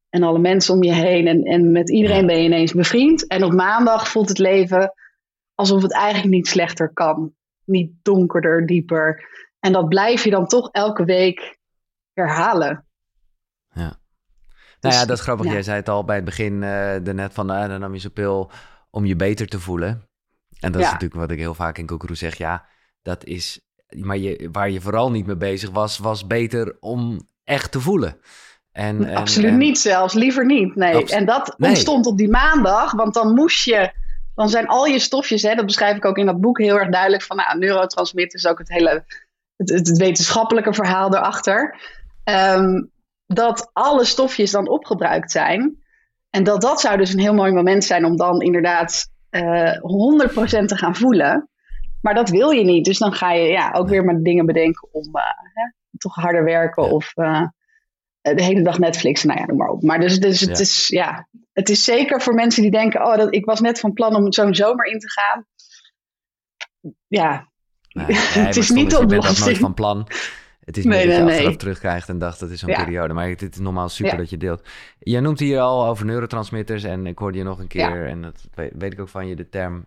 en alle mensen om je heen. En, en met iedereen ben je ineens bevriend. En op maandag voelt het leven alsof het eigenlijk niet slechter kan. Niet donkerder, dieper. En dat blijf je dan toch elke week herhalen.
Ja. nou ja, dus, dat is grappig. Jij zei het al bij het begin uh, net van, uh, dan nam je zo'n pil om je beter te voelen. En dat is natuurlijk wat ik heel vaak in Koekeroe zeg. Ja, dat is... Maar je, waar je vooral niet mee bezig was, was beter om echt te voelen.
En, en, Absoluut niet zelfs, liever niet. Nee. en dat ontstond op die maandag, want dan moest je, dan zijn al je stofjes, hè, dat beschrijf ik ook in dat boek heel erg duidelijk, van nou, neurotransmitters, ook het hele het, het wetenschappelijke verhaal erachter. Um, dat alle stofjes dan opgebruikt zijn. En dat dat zou dus een heel mooi moment zijn om dan inderdaad uh, eh, 100% te gaan voelen. Maar dat wil je niet. Dus dan ga je ja, ook weer met dingen bedenken om uh, hè, toch harder werken of uh, eh, de hele dag Netflix, nou ja, noem maar op. Maar dus, dus het, Is, ja, het is zeker voor mensen die denken, oh, dat, ik was net van plan om zo'n zomer in te gaan. Ja,
nee, het is niet de oplossing. Nooit van plan. Het is niet nee, dat je achteraf terugkrijgt en dacht, dat is zo'n periode. Maar het is normaal super dat je deelt. Je noemt hier al over neurotransmitters en ik hoorde je nog een keer, en dat weet ik ook van je, de term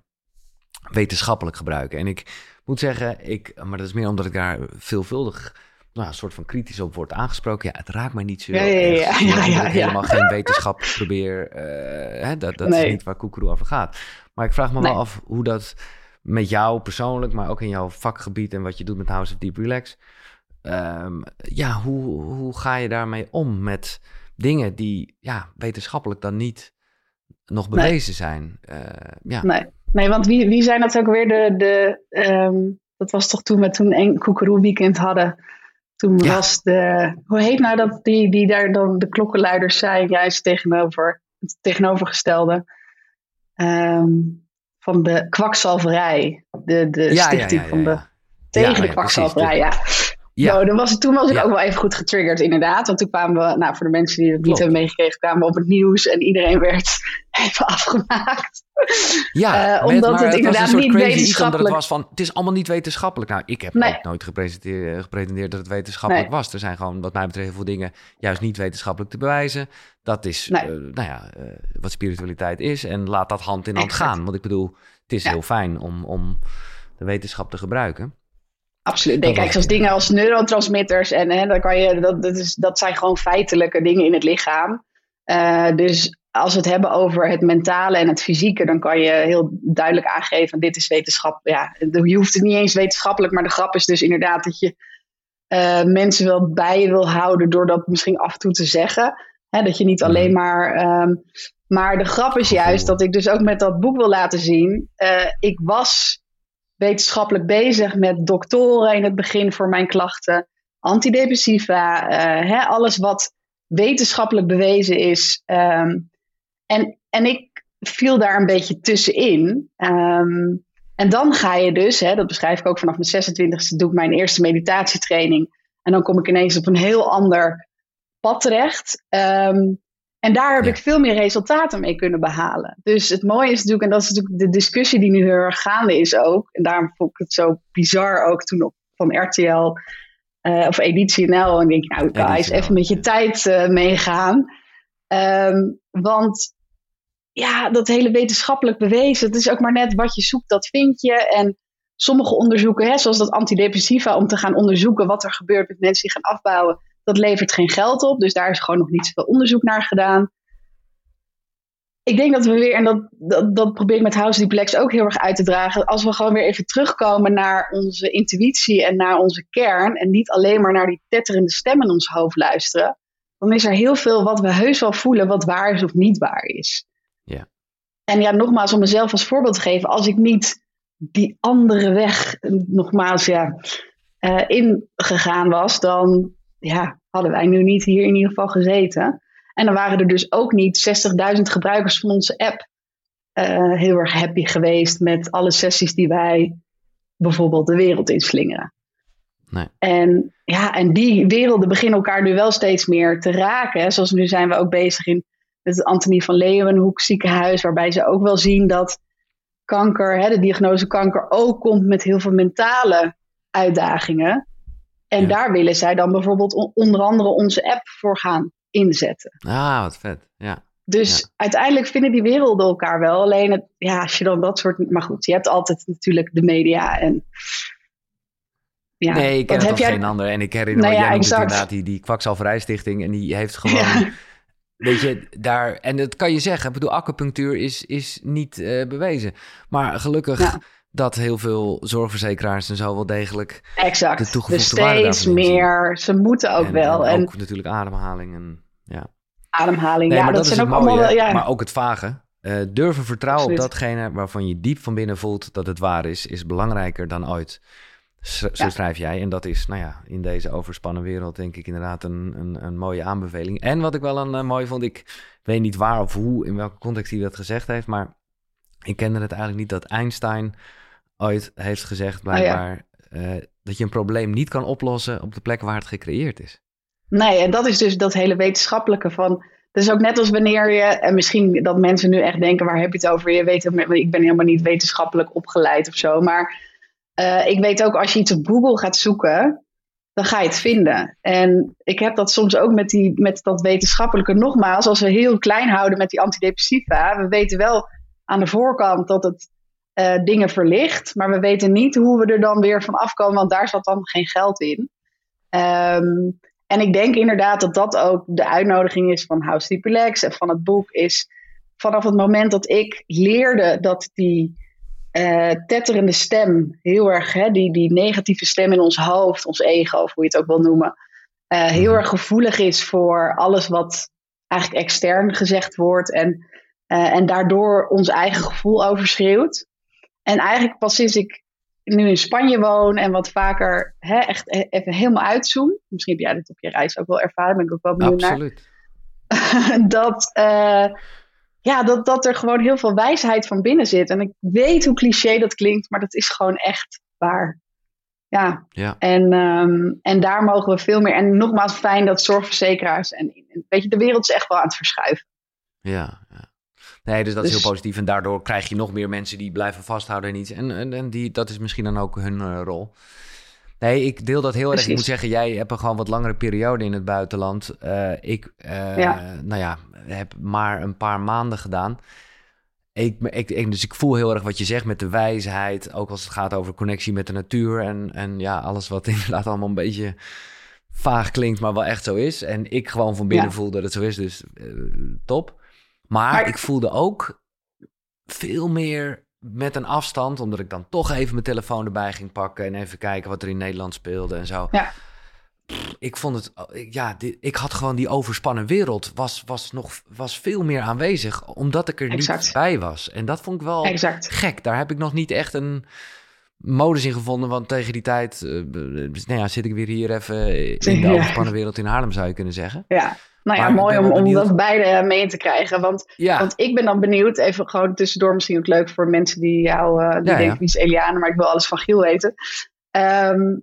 wetenschappelijk gebruiken. En ik moet zeggen, ik, maar dat is meer omdat ik daar veelvuldig nou, een soort van kritisch op wordt aangesproken. Ja, het raakt mij niet zo.
Ja, ja, ja. ja, ja,
helemaal geen wetenschap probeer. Uh, hè, dat dat is niet waar Koekeroe over gaat. Maar ik vraag me wel af hoe dat met jou persoonlijk, maar ook in jouw vakgebied en wat je doet met House of Deep Relax. Um, ja, hoe, hoe ga je daarmee om met dingen die ja, wetenschappelijk dan niet nog bewezen zijn? Uh, ja.
Nee. nee, want wie, wie zijn dat ook weer? De, de, um, dat was toch toen we toen een Koekeroe weekend hadden toen was de, hoe heet nou dat, die, die daar dan de klokkenluiders zijn, juist tegenover het tegenovergestelde. ehm, van de kwakzalverij. De, de stichting van de tegen de kwakzalverij, ja. Ja. Nou, dan was, toen was ik ook wel even goed getriggerd, inderdaad. Want toen kwamen we, nou, voor de mensen die het niet hebben meegekregen, kwamen we op het nieuws en iedereen werd even afgemaakt.
Ja, uh, omdat het, inderdaad niet wetenschappelijk was. Van, het is allemaal niet wetenschappelijk. Nou, ik heb ook nooit gepretendeerd dat het wetenschappelijk was. Er zijn gewoon, wat mij betreft, heel veel dingen juist niet wetenschappelijk te bewijzen. Dat is, uh, nou ja, uh, wat spiritualiteit is. En laat dat hand in hand gaan. Want ik bedoel, het is heel fijn om, om de wetenschap te gebruiken.
Absoluut. Nee, kijk, zoals dingen als neurotransmitters en hè, dan kan je, dat, dat, is, dat zijn gewoon feitelijke dingen in het lichaam. Uh, dus als we het hebben over het mentale en het fysieke, dan kan je heel duidelijk aangeven: dit is wetenschap. Ja, je hoeft het niet eens wetenschappelijk, maar de grap is dus inderdaad dat je uh, mensen wel bij je wil houden door dat misschien af en toe te zeggen. Hè, dat je niet mhm. alleen maar. Um, maar de grap is juist dat ik dus ook met dat boek wil laten zien. Uh, ik was wetenschappelijk bezig met doktoren in het begin voor mijn klachten, antidepressiva, uh, hè, alles wat wetenschappelijk bewezen is. Um, en, en ik viel daar een beetje tussenin. Um, en dan ga je dus, hè, dat beschrijf ik ook vanaf mijn 26e, doe ik mijn eerste meditatietraining. En dan kom ik ineens op een heel ander pad terecht. Um, en daar heb ik veel meer resultaten mee kunnen behalen. Dus het mooie is natuurlijk, en dat is natuurlijk de discussie die nu heel erg gaande is ook. En daarom vond ik het zo bizar ook toen op, van RTL uh, of Editie NL. En denk ik, nou guys, even met je tijd uh, meegaan. Um, want ja, dat hele wetenschappelijk bewezen, het is ook maar net wat je zoekt, dat vind je. En sommige onderzoeken, hè, zoals dat antidepressiva, om te gaan onderzoeken wat er gebeurt met mensen die gaan afbouwen dat levert geen geld op, dus daar is gewoon nog niet zoveel onderzoek naar gedaan. Ik denk dat we weer, en dat, dat, dat probeer ik met House Duplex ook heel erg uit te dragen, als we gewoon weer even terugkomen naar onze intuïtie en naar onze kern, en niet alleen maar naar die tetterende stem in ons hoofd luisteren, dan is er heel veel wat we heus wel voelen, wat waar is of niet waar is.
Ja.
En ja, nogmaals, om mezelf als voorbeeld te geven, als ik niet die andere weg, nogmaals, ja, uh, ingegaan was, dan ja, hadden wij nu niet hier in ieder geval gezeten. En dan waren er dus ook niet 60.000 gebruikers van onze app uh, heel erg happy geweest met alle sessies die wij bijvoorbeeld de wereld inslingeren.
Nee.
En ja, en die werelden beginnen elkaar nu wel steeds meer te raken. Zoals nu zijn we ook bezig in het Antonie van Leeuwenhoek ziekenhuis, waarbij ze ook wel zien dat kanker, hè, de diagnose kanker, ook komt met heel veel mentale uitdagingen. En daar willen zij dan bijvoorbeeld onder andere onze app voor gaan inzetten.
Ah, wat vet. Ja.
Dus uiteindelijk vinden die werelden elkaar wel. Alleen het, ja, als je dan dat soort. Maar goed, je hebt altijd natuurlijk de media en.
Ja, nee, ik ken het heb jij... geen ander. En ik herinner me, nou ja, jij inderdaad die, die Kwakzalverijstichting. En die heeft gewoon... Weet je, daar... En dat kan je zeggen. Ik bedoel, acupunctuur is, is niet uh, bewezen. Maar gelukkig dat heel veel zorgverzekeraars en zo wel degelijk
exact. de toegevoegde dus steeds meer. Ze moeten ook wel.
En, ook natuurlijk ademhaling en ja.
Ademhaling, ja, dat, zijn ook allemaal... Ja.
Maar ook het vage. Uh, durven vertrouwen op datgene waarvan je diep van binnen voelt dat het waar is, is belangrijker dan ooit. Zo schrijf jij. En dat is, nou ja, in deze overspannen wereld denk ik inderdaad een, een, een mooie aanbeveling. En wat ik wel een uh, mooi vond, ik weet niet waar of hoe, in welke context hij dat gezegd heeft, maar ik kende het eigenlijk niet dat Einstein ooit heeft gezegd, oh blijkbaar, uh, dat je een probleem niet kan oplossen op de plek waar het gecreëerd is.
Nee, en dat is dus dat hele wetenschappelijke van. Dus ook net als wanneer je, en misschien dat mensen nu echt denken, waar heb je het over? Je weet, ik ben helemaal niet wetenschappelijk opgeleid of zo, maar uh, ik weet ook als je iets op Google gaat zoeken, dan ga je het vinden. En ik heb dat soms ook met, die, met dat wetenschappelijke. Nogmaals, als we heel klein houden met die antidepressiva, we weten wel aan de voorkant dat het uh, dingen verlicht. Maar we weten niet hoe we er dan weer van afkomen, want daar zat dan geen geld in. Um, en ik denk inderdaad dat dat ook de uitnodiging is van House Deep Relax en van het boek. Is vanaf het moment dat ik leerde dat die uh, tetterende stem heel erg, hè, die, die negatieve stem in ons hoofd, ons ego, of hoe je het ook wil noemen, uh, heel mhm. erg gevoelig is voor alles wat eigenlijk extern gezegd wordt. En, uh, en daardoor ons eigen gevoel overschreeuwt. En eigenlijk pas sinds ik nu in Spanje woon en wat vaker hè, echt e-, even helemaal uitzoom. Misschien heb jij dit op je reis ook wel ervaren, ben ik ook wel benieuwd
Absoluut.
naar. dat, uh, ja, dat, dat er gewoon heel veel wijsheid van binnen zit. En ik weet hoe cliché dat klinkt, maar dat is gewoon echt waar. Ja,
Ja.
En, ehm, en daar mogen we veel meer. En nogmaals, fijn dat zorgverzekeraars. En, en weet je, de wereld is echt wel aan het verschuiven.
Ja, ja. Nee, dus dat is
Dus-
heel positief. En daardoor krijg je nog meer mensen die blijven vasthouden en iets. En, en, en die, dat is misschien dan ook hun eh, rol. Nee, ik deel dat heel erg. Ik moet zeggen, jij hebt een gewoon wat langere periode in het buitenland. Eh, ik, eh,
Ja.
nou ja, heb maar een paar maanden gedaan. Ik, ik, ik- dus ik voel heel erg wat je zegt met de wijsheid. Ook als het gaat over connectie met de natuur. En, en ja, alles wat inderdaad allemaal een beetje vaag klinkt, maar wel echt zo is. En ik gewoon van binnen
Ja.
voel dat het zo is. Dus top. Maar,
Maar-
ik voelde ook veel meer met een afstand, omdat ik dan toch even mijn telefoon erbij ging pakken en even kijken wat er in Nederland speelde en zo.
Ja.
Pff, Ik vond het, ik- ja, dit- ik had gewoon die overspannen wereld was, was nog was veel meer aanwezig, omdat ik er
Exact.
niet bij was. En dat vond ik wel
Exact.
gek. Daar heb ik nog niet echt een modus in gevonden, want tegen die tijd, eh, dus, nou ja, zit ik weer hier even in de
Ja.
overspannen wereld in Haarlem, zou je kunnen zeggen.
Ja. Nou ja,
Maar
mooi om, om dat beide mee te krijgen. Want,
Ja,
want ik ben dan benieuwd, even gewoon tussendoor misschien ook leuk voor mensen die jou, eh, die
Ja,
denken wie is Eliane, maar ik wil alles van Giel weten. Ehm,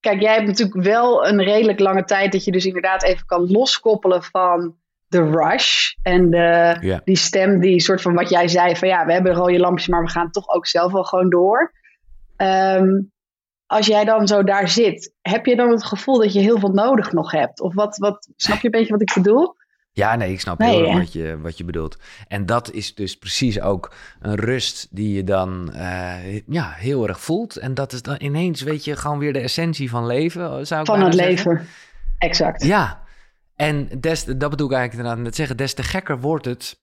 kijk, jij hebt natuurlijk wel een redelijk lange tijd dat je dus inderdaad even kan loskoppelen van de rush en de, die stem die soort van wat jij zei van ja, we hebben rode lampjes, maar we gaan toch ook zelf wel gewoon door. Ehm, als jij dan zo daar zit, heb je dan het gevoel dat je heel veel nodig nog hebt? Of wat, wat snap je een beetje wat ik bedoel?
Ja, nee, ik snap
Nee,
heel wat je, wat je bedoelt. En dat is dus precies ook een rust die je dan eh, ja, heel erg voelt. En dat is dan ineens, weet je, gewoon weer de essentie van leven, zou ik
Van het
zeggen.
leven. Exact.
Ja, en des, dat bedoel ik eigenlijk inderdaad net zeggen, des te gekker wordt het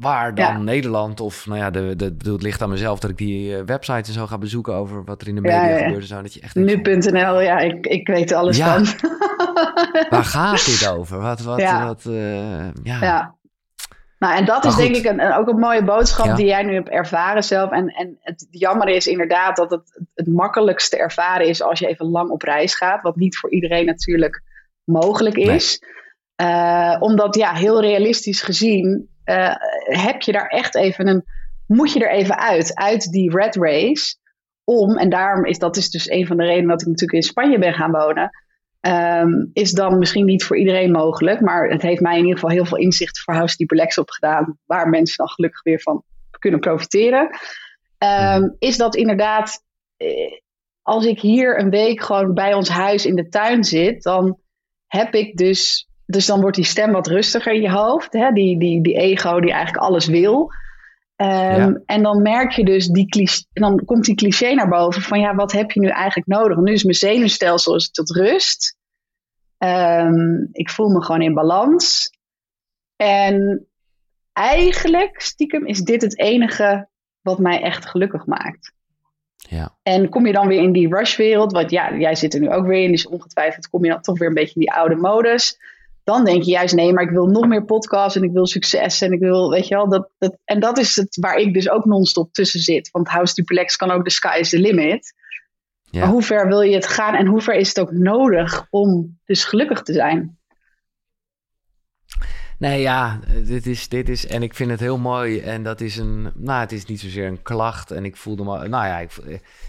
waar dan
Ja.
Nederland of, nou ja, de, de, bedoel, het ligt aan mezelf dat ik die eh, websites en zo ga bezoeken over wat er in de media
ja, ja.
gebeurt zo. Dat je echt
Nu.nl, ja, ik, ik weet alles
Ja.
van.
waar gaat dit over? Wat, wat, wat, eh, ja.
Ja. Nou, en dat
Maar
is denk ik een, ook een mooie boodschap die jij nu hebt ervaren zelf. En, en het jammer is inderdaad dat het het makkelijkste ervaren is als je even lang op reis gaat. Wat niet voor iedereen natuurlijk mogelijk is. Eh, omdat, ja, heel realistisch gezien, eh, heb je daar echt even een. Moet je er even uit, uit die red race. Om, en daarom is dat is dus een van de redenen dat ik natuurlijk in Spanje ben gaan wonen. ehm, is dan misschien niet voor iedereen mogelijk. Maar het heeft mij in ieder geval heel veel inzicht voor House Deep Relax opgedaan. Waar mensen dan gelukkig weer van kunnen profiteren. Ehm, is dat inderdaad. eh, als ik hier een week gewoon bij ons huis in de tuin zit. dan heb ik dus. Dus dan wordt die stem wat rustiger in je hoofd. Hè? Die, die, die ego die eigenlijk alles wil. Ehm,
Ja.
En dan merk je dus, die cliché, dan komt die cliché naar boven van ja, wat heb je nu eigenlijk nodig? Nu is mijn zenuwstelsel is tot rust. Ehm, ik voel me gewoon in balans. En eigenlijk, stiekem, is dit het enige wat mij echt gelukkig maakt.
Ja.
En kom je dan weer in die rushwereld, want ja, jij zit er nu ook weer in, dus ongetwijfeld kom je dan toch weer een beetje in die oude modus. Dan denk je juist, nee, maar ik wil nog meer podcasts en ik wil succes en ik wil, weet je wel, dat, dat, en dat is het waar ik dus ook non-stop tussen zit. Want House Duplex kan ook de sky is the limit.
Ja.
Maar hoe ver wil je het gaan en hoe ver is het ook nodig om dus gelukkig te zijn?
Nee, ja, dit is, dit is, en ik vind het heel mooi. En dat is een, nou, het is niet zozeer een klacht. En ik voelde me, nou ja, ik,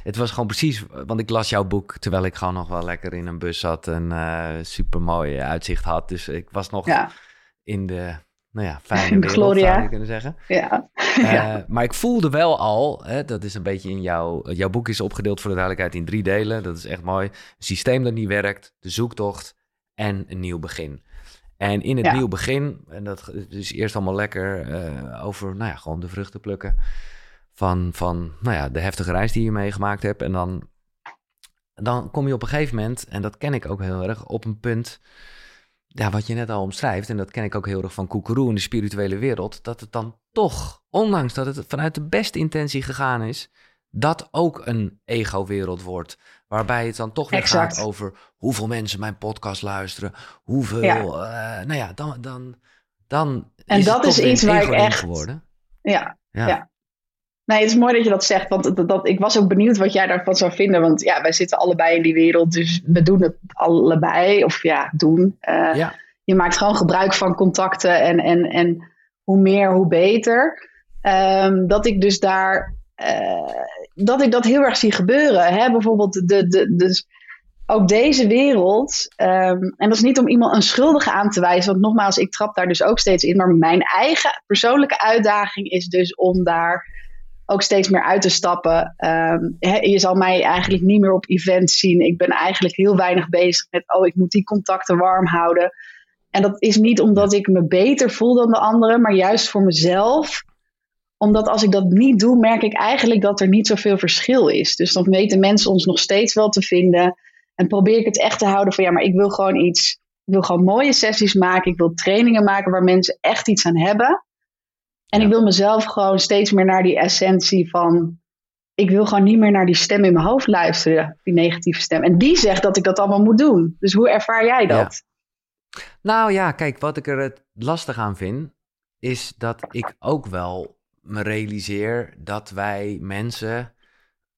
het was gewoon precies, want ik las jouw boek terwijl ik gewoon nog wel lekker in een bus zat en eh super mooi uitzicht had. Dus ik was nog
Ja,
in de, nou ja, fijne wereld,
gloria.
zou je kunnen zeggen.
ja.
Eh,
ja.
Maar ik voelde wel al, hè, dat is een beetje in jouw... Jouw boek is opgedeeld voor de duidelijkheid in drie delen. Dat is echt mooi. Een systeem dat niet werkt, de zoektocht en een nieuw begin. En in het
Ja.
nieuw begin, en dat is eerst allemaal lekker eh, over, nou ja, gewoon de vruchten plukken. Van, van, nou ja, de heftige reis die je meegemaakt hebt. En dan, dan kom je op een gegeven moment, en dat ken ik ook heel erg, op een punt ja, wat je net al omschrijft, en dat ken ik ook heel erg van Koekeroe in de spirituele wereld, dat het dan toch, ondanks dat het vanuit de beste intentie gegaan is, dat ook een ego-wereld wordt. Waarbij het dan toch weer
Exact.
gaat over hoeveel mensen mijn podcast luisteren, hoeveel,
Ja.
eh, nou ja, dan, dan, dan
En
is
dat
het toch
is iets waar ik echt-
geworden.
ja.
Ja.
Ja. Nee, het is mooi dat je dat zegt, want dat, dat, ik was ook benieuwd wat jij daarvan zou vinden. Want ja, wij zitten allebei in die wereld, dus we doen het allebei. Of ja, doen. Eh,
Ja.
Je maakt gewoon gebruik van contacten en, en, en hoe meer, hoe beter. Ehm, dat ik dus daar, dat ik dat heel erg zie gebeuren. Hè? Bijvoorbeeld de, de, de, ook deze wereld, ehm, en dat is niet om iemand een schuldige aan te wijzen, want nogmaals, ik trap daar dus ook steeds in, maar mijn eigen persoonlijke uitdaging is dus om daar ook steeds meer uit te stappen. Ehm, je zal mij eigenlijk niet meer op events zien. Ik ben eigenlijk heel weinig bezig met, oh, ik moet die contacten warm houden. En dat is niet omdat ik me beter voel dan de anderen, maar juist voor mezelf. Omdat als ik dat niet doe, merk ik eigenlijk dat er niet zoveel verschil is. Dus dan weten mensen ons nog steeds wel te vinden. En probeer ik het echt te houden van ja, maar ik wil gewoon iets. Ik wil gewoon mooie sessies maken. Ik wil trainingen maken waar mensen echt iets aan hebben. En ik wil mezelf gewoon steeds meer naar die essentie van. Ik wil gewoon niet meer naar die stem in mijn hoofd luisteren, die negatieve stem. En die zegt dat ik dat allemaal moet doen. Dus hoe ervaar jij dat?
Nou ja, kijk, wat ik er het lastig aan vind, is dat ik ook wel me realiseer dat wij mensen.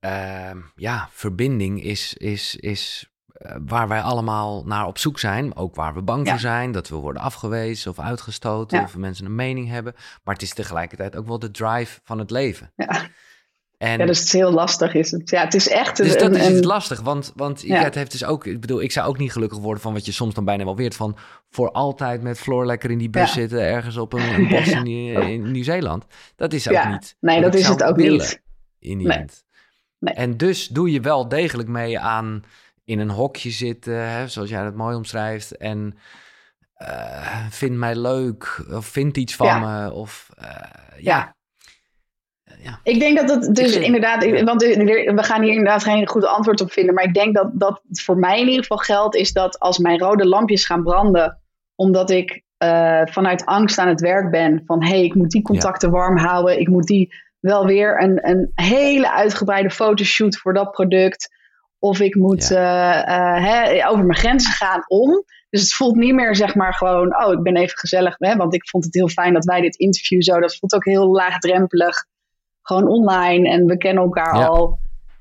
Uh, ja, verbinding is, is, is eh, waar wij allemaal naar op zoek zijn. Ook waar we bang voor zijn. Dat we worden afgewezen of uitgestoten. Of mensen een mening hebben. Maar het is tegelijkertijd ook wel de drive van het leven.
Ja. En, ja, dus het is heel lastig. Is het. Ja, het is echt.
Dus dat is het lastig. Want, want ja. het heeft dus ook. Ik bedoel, ik zou ook niet gelukkig worden van wat je soms dan bijna wel weert. Van voor altijd met Floor lekker in die bus zitten. ergens op een, een bos in, in Nieuw-Zeeland. Dat is ook niet.
Nee, dat is het ook niet.
In die nee. Nee. En dus doe je wel degelijk mee aan in een hokje zitten, hè, zoals jij dat mooi omschrijft. En uh, vind mij leuk, of vind iets van me. Of uh, ja.
ja. Ik denk dat het dus inderdaad, want we gaan hier inderdaad geen goed antwoord op vinden. Maar ik denk dat dat voor mij in ieder geval geldt, is dat als mijn rode lampjes gaan branden, omdat ik uh, vanuit angst aan het werk ben, van hé, hey, ik moet die contacten warm houden, ik moet die wel weer een, een hele uitgebreide fotoshoot voor dat product. Of ik moet uh, over mijn grenzen gaan om. Dus het voelt niet meer zeg maar gewoon, oh ik ben even gezellig. Hè? Want ik vond het heel fijn dat wij dit interview zo, dat voelt ook heel laagdrempelig. Gewoon online en we kennen elkaar al.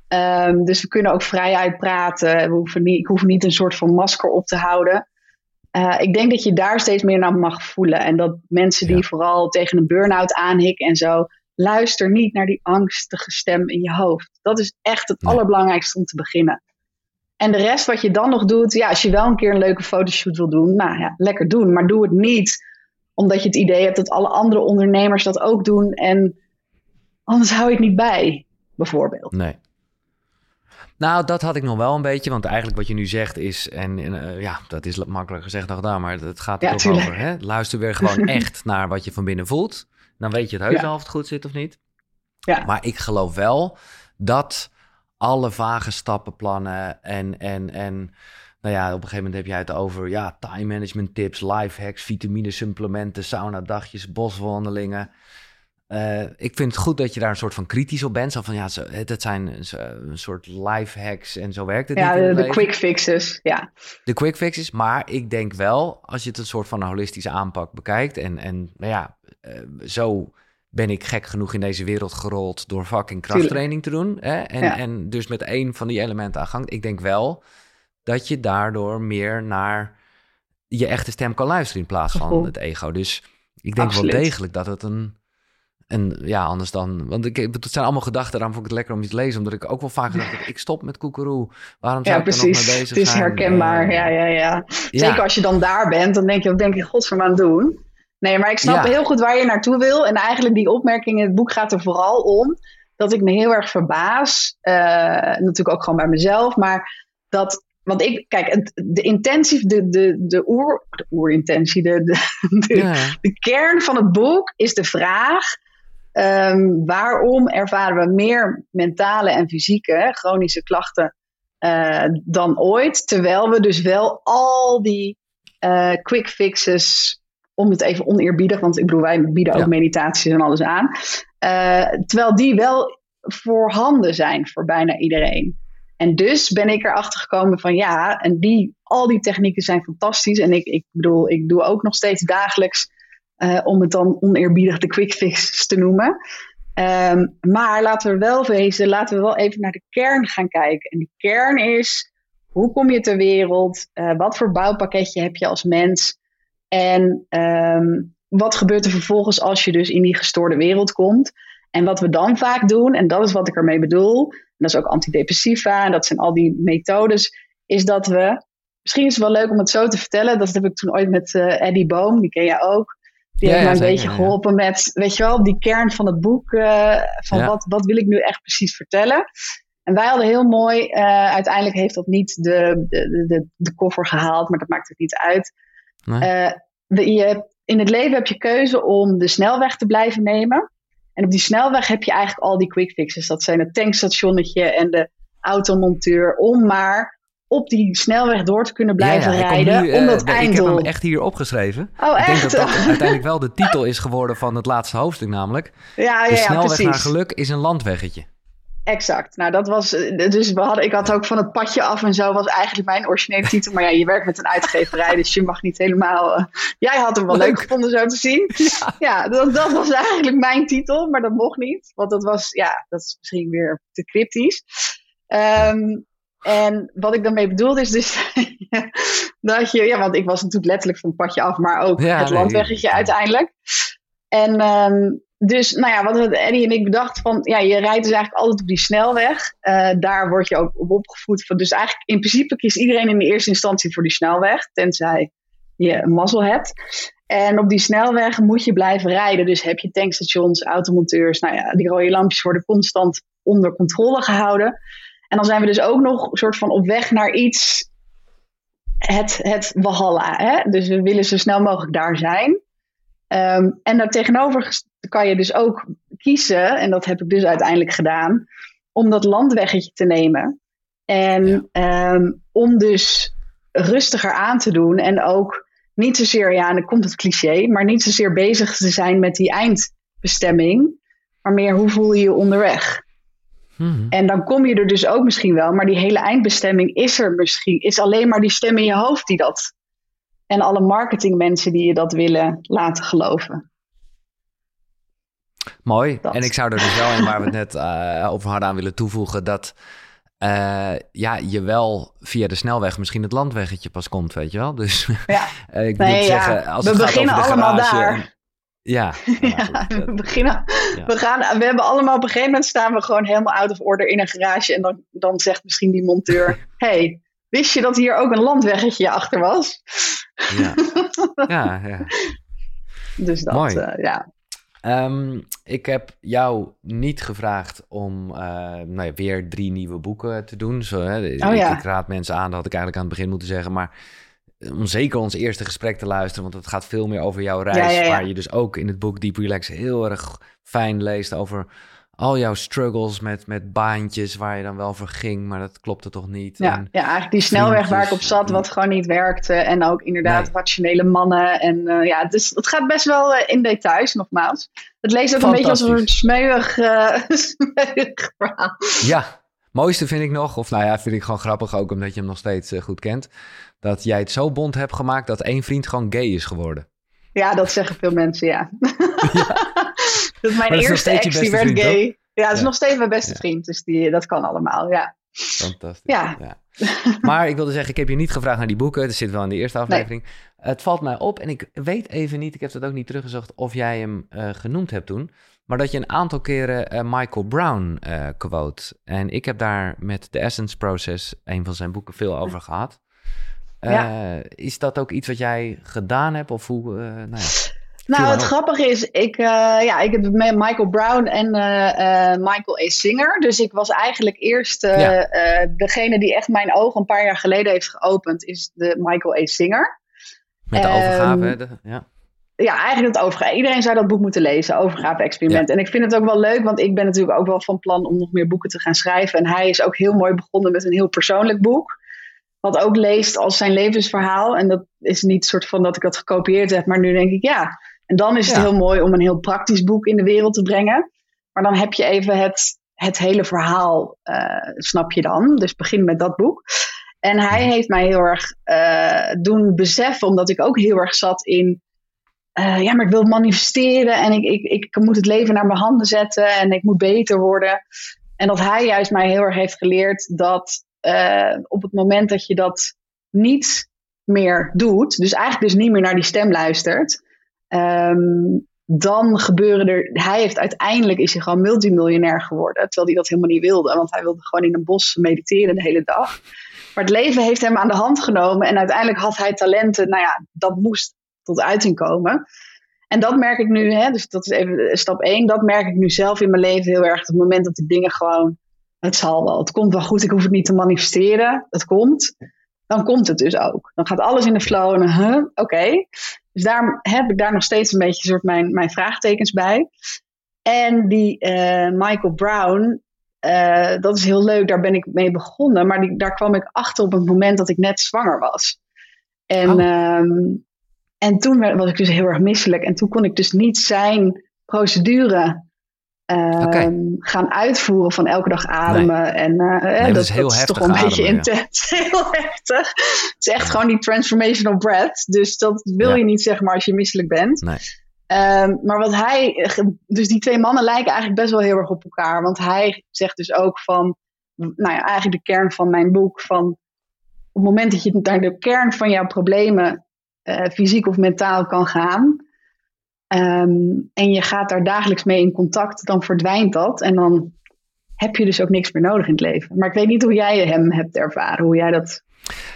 Um, dus we kunnen ook vrij uitpraten. We hoeven niet, ik hoef niet een soort van masker op te houden. Uh, ik denk dat je daar steeds meer naar mag voelen. En dat mensen die vooral tegen een burn-out aanhikken en zo, luister niet naar die angstige stem in je hoofd. Dat is echt het allerbelangrijkste om te beginnen. En de rest wat je dan nog doet, ja, als je wel een keer een leuke fotoshoot wil doen, nou ja, lekker doen. Maar doe het niet omdat je het idee hebt dat alle andere ondernemers dat ook doen. En anders hou je het niet bij, bijvoorbeeld.
Nee. Nou, dat had ik nog wel een beetje. Want eigenlijk wat je nu zegt is... En, uh, ja, dat is makkelijker gezegd dan gedaan. Maar het gaat er ja, toch over. Hè? Luister weer gewoon echt naar wat je van binnen voelt. Dan weet je het heus ja. of het goed zit of niet. Ja. Maar ik geloof wel dat alle vage stappenplannen en, en, en nou ja, op een gegeven moment heb jij het over ja, time management tips, life hacks, vitamine supplementen, sauna dagjes, boswandelingen. Uh, ik vind het goed dat je daar een soort van kritisch op bent. Zo van ja, dat zijn een soort life hacks en zo werkt het
ja,
niet.
Ja, de, de quick fixes, ja.
De quick fixes, maar ik denk wel, als je het een soort van een holistische aanpak bekijkt en, en nou ja, uh, zo ben ik gek genoeg in deze wereld gerold door fucking krachttraining te doen. Hè? En, en dus met één van die elementen aan gang. Ik denk wel dat je daardoor meer naar je echte stem kan luisteren in plaats van het ego. Dus ik denk wel degelijk dat het een, en ja, anders dan. Want ik, het zijn allemaal gedachten. Daarom vond ik het lekker om iets te lezen. Omdat ik ook wel vaak gedacht heb: ik stop met koekeroe. Waarom zou ja, ik er nog mee bezig
zijn? Het is herkenbaar. ja, ja, ja, Zeker als je dan daar bent, dan denk je: wat denk je godsvermaan aan doen? Nee, maar ik snap heel goed waar je naartoe wil. En eigenlijk die opmerking in het boek gaat er vooral om dat ik me heel erg verbaas. Uh, natuurlijk ook gewoon bij mezelf. Maar dat, want ik, kijk, de intentie, de, de, de, oer, de oerintentie, de, de, de, de kern van het boek is de vraag. Um, waarom ervaren we meer mentale en fysieke chronische klachten uh, dan ooit? Terwijl we dus wel al die uh, quick fixes om het even oneerbiedig, want ik bedoel, wij bieden ook meditaties en alles aan. Uh, terwijl die wel voorhanden zijn voor bijna iedereen. En dus ben ik erachter gekomen van ja, en die, al die technieken zijn fantastisch. En ik, ik bedoel, ik doe ook nog steeds dagelijks, uh, om het dan oneerbiedig de quick fix te noemen. Um, maar laten we wel wezen, laten we wel even naar de kern gaan kijken. En die kern is, hoe kom je ter wereld? Uh, wat voor bouwpakketje heb je als mens? En um, wat gebeurt er vervolgens als je dus in die gestoorde wereld komt? En wat we dan vaak doen, en dat is wat ik ermee bedoel, en dat is ook antidepressiva, en dat zijn al die methodes, is dat we, misschien is het wel leuk om het zo te vertellen, dat heb ik toen ooit met uh, Eddie Boom, die ken je ook, die heeft mij een beetje geholpen met, weet je wel, die kern van het boek, uh, van wat, wat wil ik nu echt precies vertellen. En wij hadden heel mooi, uh, uiteindelijk heeft dat niet de, de, de, de koffer gehaald, maar dat maakt het niet uit. Nee. je, in het leven heb je keuze om de snelweg te blijven nemen. En op die snelweg heb je eigenlijk al die quick fixes. Dat zijn het tankstationnetje en de automonteur. Om maar op die snelweg door te kunnen blijven rijden. Nu, om dat uh,
Ik heb hem echt hier opgeschreven.
Oh,
ik
denk
dat dat uiteindelijk wel de titel is geworden van het laatste hoofdstuk namelijk.
Ja, ja,
de snelweg
precies.
naar geluk is een landweggetje.
Exact. Nou, dat was. Dus we hadden, ik had ook van het padje af en zo was eigenlijk mijn originele titel. Maar ja, je werkt met een uitgeverij, dus je mag niet helemaal. Uh, jij had hem wel leuk, leuk gevonden zo te zien. Ja, ja dat, dat, was eigenlijk mijn titel, maar dat mocht niet. Want dat was, ja, dat is misschien weer te cryptisch. Um, en wat ik daarmee bedoelde is dus dat je, ja, want ik was natuurlijk letterlijk van het padje af, maar ook ja, het nee, landweggetje uiteindelijk. En um, dus, nou ja, wat Eddie en ik bedacht van, ja, je rijdt dus eigenlijk altijd op die snelweg. Uh, daar word je ook op opgevoed. Van, dus eigenlijk in principe kiest iedereen in de eerste instantie voor die snelweg, tenzij je een mazzel hebt. En op die snelweg moet je blijven rijden. Dus heb je tankstations, automonteurs, nou ja, die rode lampjes worden constant onder controle gehouden. En dan zijn we dus ook nog een soort van op weg naar iets, het, het Walhalla. Hè? Dus we willen zo snel mogelijk daar zijn. Um, en daartegenover kan je dus ook kiezen, en dat heb ik dus uiteindelijk gedaan, om dat landweggetje te nemen. En ja. um, om dus rustiger aan te doen en ook niet zozeer, ja, en dan komt het cliché, maar niet zozeer bezig te zijn met die eindbestemming, maar meer hoe voel je je onderweg. Hmm. En dan kom je er dus ook misschien wel, maar die hele eindbestemming is er misschien, is alleen maar die stem in je hoofd die dat en alle marketingmensen die je dat willen laten geloven.
Mooi. Dat. En ik zou er dus wel in waar we het net uh, over hadden aan willen toevoegen dat uh, ja, je wel via de snelweg misschien het landweggetje pas komt, weet je wel. Dus
ja.
uh, ik nee, ja. zeggen, als
we
het
beginnen
gaat over
allemaal
garage,
daar.
Ja,
ja, we, beginnen, we, gaan, we hebben allemaal op een gegeven moment staan we gewoon helemaal out of order in een garage. En dan, dan zegt misschien die monteur: hey, wist je dat hier ook een landweggetje achter was?
Ja, ja. ja.
Dus dat,
Mooi.
Uh, ja.
Um, ik heb jou niet gevraagd om uh, nou ja, weer drie nieuwe boeken te doen. Zo, hè.
Oh,
ik, ik, raad mensen aan, dat had ik eigenlijk aan het begin moeten zeggen. Maar om zeker ons eerste gesprek te luisteren, want het gaat veel meer over jouw reis.
Ja,
waar je dus ook in het boek Deep Relax heel erg fijn leest over al jouw struggles met, met baantjes waar je dan wel voor ging, maar dat klopte toch niet.
Ja,
en
ja eigenlijk die snelweg waar ik op zat, wat gewoon niet werkte. En ook inderdaad nee. rationele mannen. En uh, ja, dus het gaat best wel uh, in details, nogmaals. Het leest ook een beetje als een smeuig, uh, smeuig verhaal.
Ja, mooiste vind ik nog, of nou ja, vind ik gewoon grappig ook omdat je hem nog steeds goed kent, dat jij het zo bond hebt gemaakt dat één vriend gewoon gay is geworden.
Ja, dat zeggen veel mensen, ja. ja. Dus mijn eerste ex, die werd
vriend,
gay.
Toch?
Ja, dat is ja. nog steeds mijn beste vriend. Dus die, dat kan allemaal, ja.
Fantastisch.
Ja.
ja. Maar ik wilde zeggen, ik heb je niet gevraagd naar die boeken. Dat zit wel in de eerste aflevering. Nee. Het valt mij op en ik weet even niet, ik heb dat ook niet teruggezocht, of jij hem uh, genoemd hebt toen. Maar dat je een aantal keren uh, Michael Brown uh, quote. En ik heb daar met The Essence Process, een van zijn boeken, veel over gehad. Ja. Is dat ook iets wat jij gedaan hebt? Of hoe, nou ja.
Nou, het grappige is, ik, uh, ja, ik heb met Michael Brown en uh, uh, Michael A. Singer. Dus ik was eigenlijk eerst ja. degene die echt mijn ogen een paar jaar geleden heeft geopend, is de Michael A. Singer.
Met de um, overgave, hè? De, ja.
Ja, eigenlijk het overgave. Iedereen zou dat boek moeten lezen, overgave-experiment. Ja. En ik vind het ook wel leuk, want ik ben natuurlijk ook wel van plan om nog meer boeken te gaan schrijven. En hij is ook heel mooi begonnen met een heel persoonlijk boek. Wat ook leest als zijn levensverhaal. En dat is niet soort van dat ik dat gekopieerd heb, maar nu denk ik, ja, en dan is het ja. heel mooi om een heel praktisch boek in de wereld te brengen. Maar dan heb je even het, het hele verhaal, uh, snap je dan. Dus begin met dat boek. En hij heeft mij heel erg uh, doen beseffen, omdat ik ook heel erg zat in. Uh, ja, maar ik wil manifesteren en ik, ik, ik moet het leven naar mijn handen zetten en ik moet beter worden. En dat hij juist mij heel erg heeft geleerd dat op het moment dat je dat niet meer doet, dus eigenlijk dus niet meer naar die stem luistert, ehm, dan gebeuren er. Hij heeft uiteindelijk is hij gewoon multimiljonair geworden. Terwijl hij dat helemaal niet wilde. Want hij wilde gewoon in een bos mediteren de hele dag. Maar het leven heeft hem aan de hand genomen. En uiteindelijk had hij talenten. Nou ja, dat moest tot uiting komen. En dat merk ik nu, hè, dus dat is even stap één. Dat merk ik nu zelf in mijn leven heel erg. Op het moment dat ik dingen gewoon. Het zal wel, het komt wel goed. Ik hoef het niet te manifesteren. Het komt. Dan komt het dus ook. Dan gaat alles in de flow. En huh, oké. Dus daar heb ik daar nog steeds een beetje soort mijn, mijn vraagtekens bij. En die uh, Michael Brown, uh, dat is heel leuk. Daar ben ik mee begonnen. Maar die, daar kwam ik achter op het moment dat ik net zwanger was. En oh. um, en toen was ik dus heel erg misselijk. En toen kon ik dus niet zijn procedure um, gaan uitvoeren van elke dag ademen. Nee. En uh,
nee, dat, dat, is, heel dat is toch wel een beetje intens.
heel heftig. Het is echt ja. gewoon die transformational breath. Dus dat wil ja. je niet zeg maar als je misselijk bent.
Nee.
Um, maar wat hij, dus die twee mannen lijken eigenlijk best wel heel erg op elkaar. Want hij zegt dus ook van, nou ja, eigenlijk de kern van mijn boek, van op het moment dat je naar de kern van jouw problemen uh, fysiek of mentaal kan gaan. Um, en je gaat daar dagelijks mee in contact, dan verdwijnt dat. En dan heb je dus ook niks meer nodig in het leven. Maar ik weet niet hoe jij hem hebt ervaren, hoe jij dat.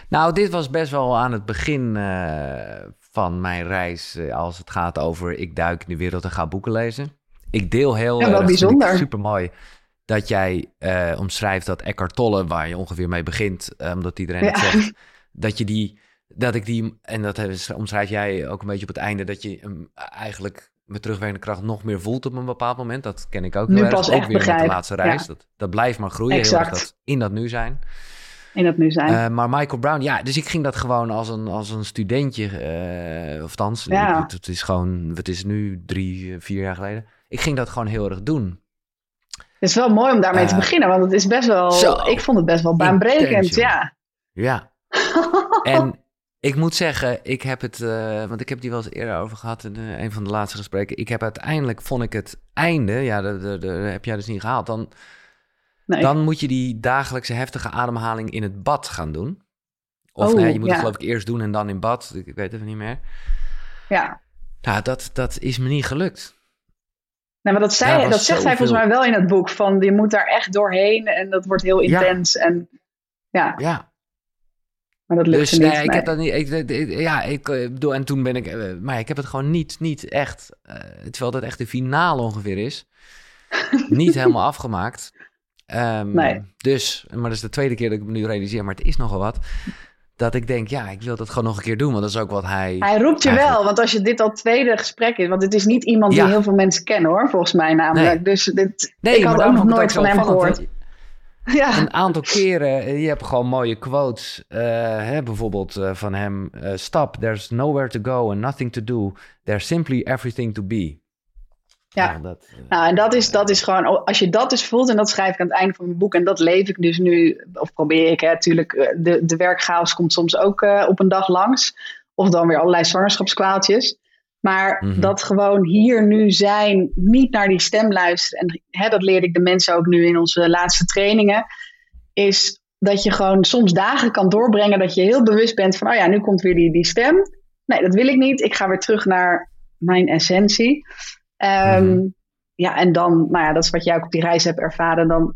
Nou, dit was best wel aan het begin uh, van mijn reis. Uh, als het gaat over ik duik in de wereld en ga boeken lezen. Ik deel heel
ja, wel
erg,
bijzonder.
super mooi dat jij uh, omschrijft dat Eckhart Tolle, waar je ongeveer mee begint, omdat iedereen ja. het zegt, dat je die dat ik die, en dat omschrijf jij ook een beetje op het einde, dat je hem eigenlijk met terugwerkende kracht nog meer voelt op een bepaald moment. Dat ken ik ook
nu
heel
pas
erg.
Ook weer
begrijp. met de laatste reis. Ja. Dat, dat blijft maar groeien.
Exact.
Heel erg dat, in dat nu zijn.
In dat nu zijn.
Uh, maar Michael Brown, ja, dus ik ging dat gewoon als een, als een studentje, uh, of thans, ja. het, het is gewoon, het is nu drie, vier jaar geleden. Ik ging dat gewoon heel erg doen.
Het is wel mooi om daarmee uh, te beginnen, want het is best wel, zo, ik vond het best wel baanbrekend, ja.
Ja. en ik moet zeggen, ik heb het, uh, want ik heb die wel eens eerder over gehad in uh, een van de laatste gesprekken. Ik heb uiteindelijk, vond ik het einde, ja, dat heb jij dus niet gehaald. Dan, nee. dan moet je die dagelijkse heftige ademhaling in het bad gaan doen. Of oh, nee, je moet ja. het geloof ik eerst doen en dan in bad. Ik, weet het niet meer.
Ja.
Nou, dat, dat is me niet gelukt.
Nee, maar dat, zei, dat zegt hij volgens mij wel in het boek. Van je moet daar echt doorheen en dat wordt heel intens. Ja. En, ja.
ja,
maar dat lukt
dus,
niet.
Nee, ik heb dat niet. Ik, ik, ja, ik bedoel, en toen ben ik. Maar ik heb het gewoon niet, niet echt. Uh, terwijl dat echt de finale ongeveer is. niet helemaal afgemaakt. Um,
nee.
Dus, maar dat is de tweede keer dat ik me nu realiseer, maar het is nogal wat. Dat ik denk, ja, ik wil dat gewoon nog een keer doen, want dat is ook wat hij.
Hij roept je eigenlijk... wel, want als je dit al tweede gesprek is, want het is niet iemand die heel veel mensen kennen hoor, volgens mij namelijk. Nee. Dus dit,
nee,
ik had ook nog nooit van hem gehoord.
Ja. Een aantal keren, je hebt gewoon mooie quotes. Uh, hè, bijvoorbeeld uh, van hem: uh, Stop, there's nowhere to go and nothing to do. There's simply everything to be.
Ja, nou, dat, nou, en dat is, dat is gewoon, als je dat dus voelt, en dat schrijf ik aan het einde van mijn boek, en dat leef ik dus nu, of probeer ik, hè, natuurlijk, de, de werkchaos komt soms ook op een dag langs, of dan weer allerlei zwangerschapskwaaltjes. Maar mm -hmm. dat gewoon hier nu zijn, niet naar die stem luisteren. En hè, dat leerde ik de mensen ook nu in onze laatste trainingen. Is dat je gewoon soms dagen kan doorbrengen dat je heel bewust bent van, oh ja, nu komt weer die, die stem. Nee, dat wil ik niet. Ik ga weer terug naar mijn essentie. Um, mm -hmm. Ja, en dan, nou ja, dat is wat jij ook op die reis hebt ervaren. Dan,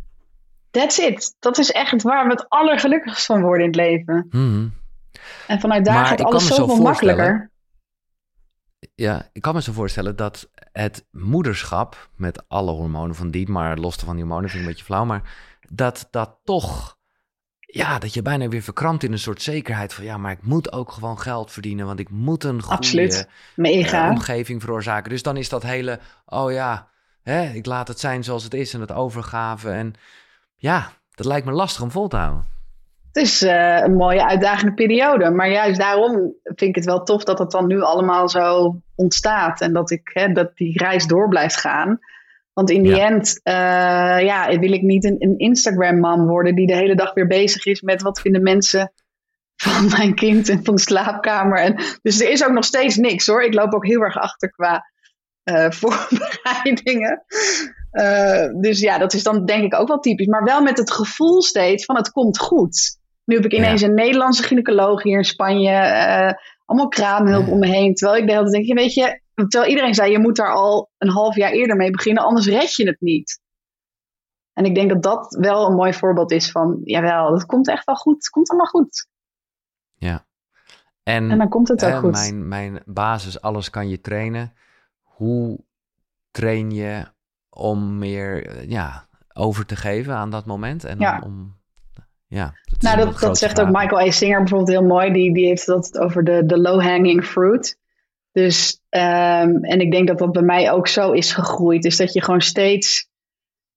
that's it. Dat is echt waar we het allergelukkigst van worden in het leven.
Mm -hmm.
En vanuit daar maar gaat alles zoveel zo makkelijker
ja, ik kan me zo voorstellen dat het moederschap, met alle hormonen van die, maar los van die hormonen vind ik een beetje flauw, maar dat dat toch, ja, dat je bijna weer verkrampt in een soort zekerheid van, ja, maar ik moet ook gewoon geld verdienen, want ik moet een goede. Uh, omgeving veroorzaken. Dus dan is dat hele, oh ja, hè, ik laat het zijn zoals het is en het overgave en ja, dat lijkt me lastig om vol te houden.
Het is uh, een mooie uitdagende periode. Maar juist daarom vind ik het wel tof dat het dan nu allemaal zo ontstaat. En dat, ik, hè, dat die reis door blijft gaan. Want in die ja. end uh, ja, wil ik niet een, een Instagram-man worden die de hele dag weer bezig is met wat vinden mensen van mijn kind en van de slaapkamer. En, dus er is ook nog steeds niks hoor. Ik loop ook heel erg achter qua uh, voorbereidingen. Uh, dus ja, dat is dan denk ik ook wel typisch. Maar wel met het gevoel steeds van het komt goed. Nu heb ik ineens ja. een Nederlandse gynaecoloog hier in Spanje. Uh, allemaal kraamhulp ja. om me heen. Terwijl ik de hele tijd denk, weet je, terwijl iedereen zei, je moet daar al een half jaar eerder mee beginnen, anders red je het niet. En ik denk dat dat wel een mooi voorbeeld is van, jawel, het komt echt wel goed, het komt allemaal goed.
Ja. En,
En dan komt het ook goed.
Mijn, mijn basis, alles kan je trainen. Hoe train je om meer eh, ja, over te geven aan dat moment? En
Ja.
om, om- ja, dat
Nou, dat, dat zegt
vraag.
ook Michael A. Singer bijvoorbeeld heel mooi. Die, die heeft dat over de, de low-hanging fruit. Dus, ehm, en ik denk dat dat bij mij ook zo is gegroeid. Dus dat je gewoon steeds.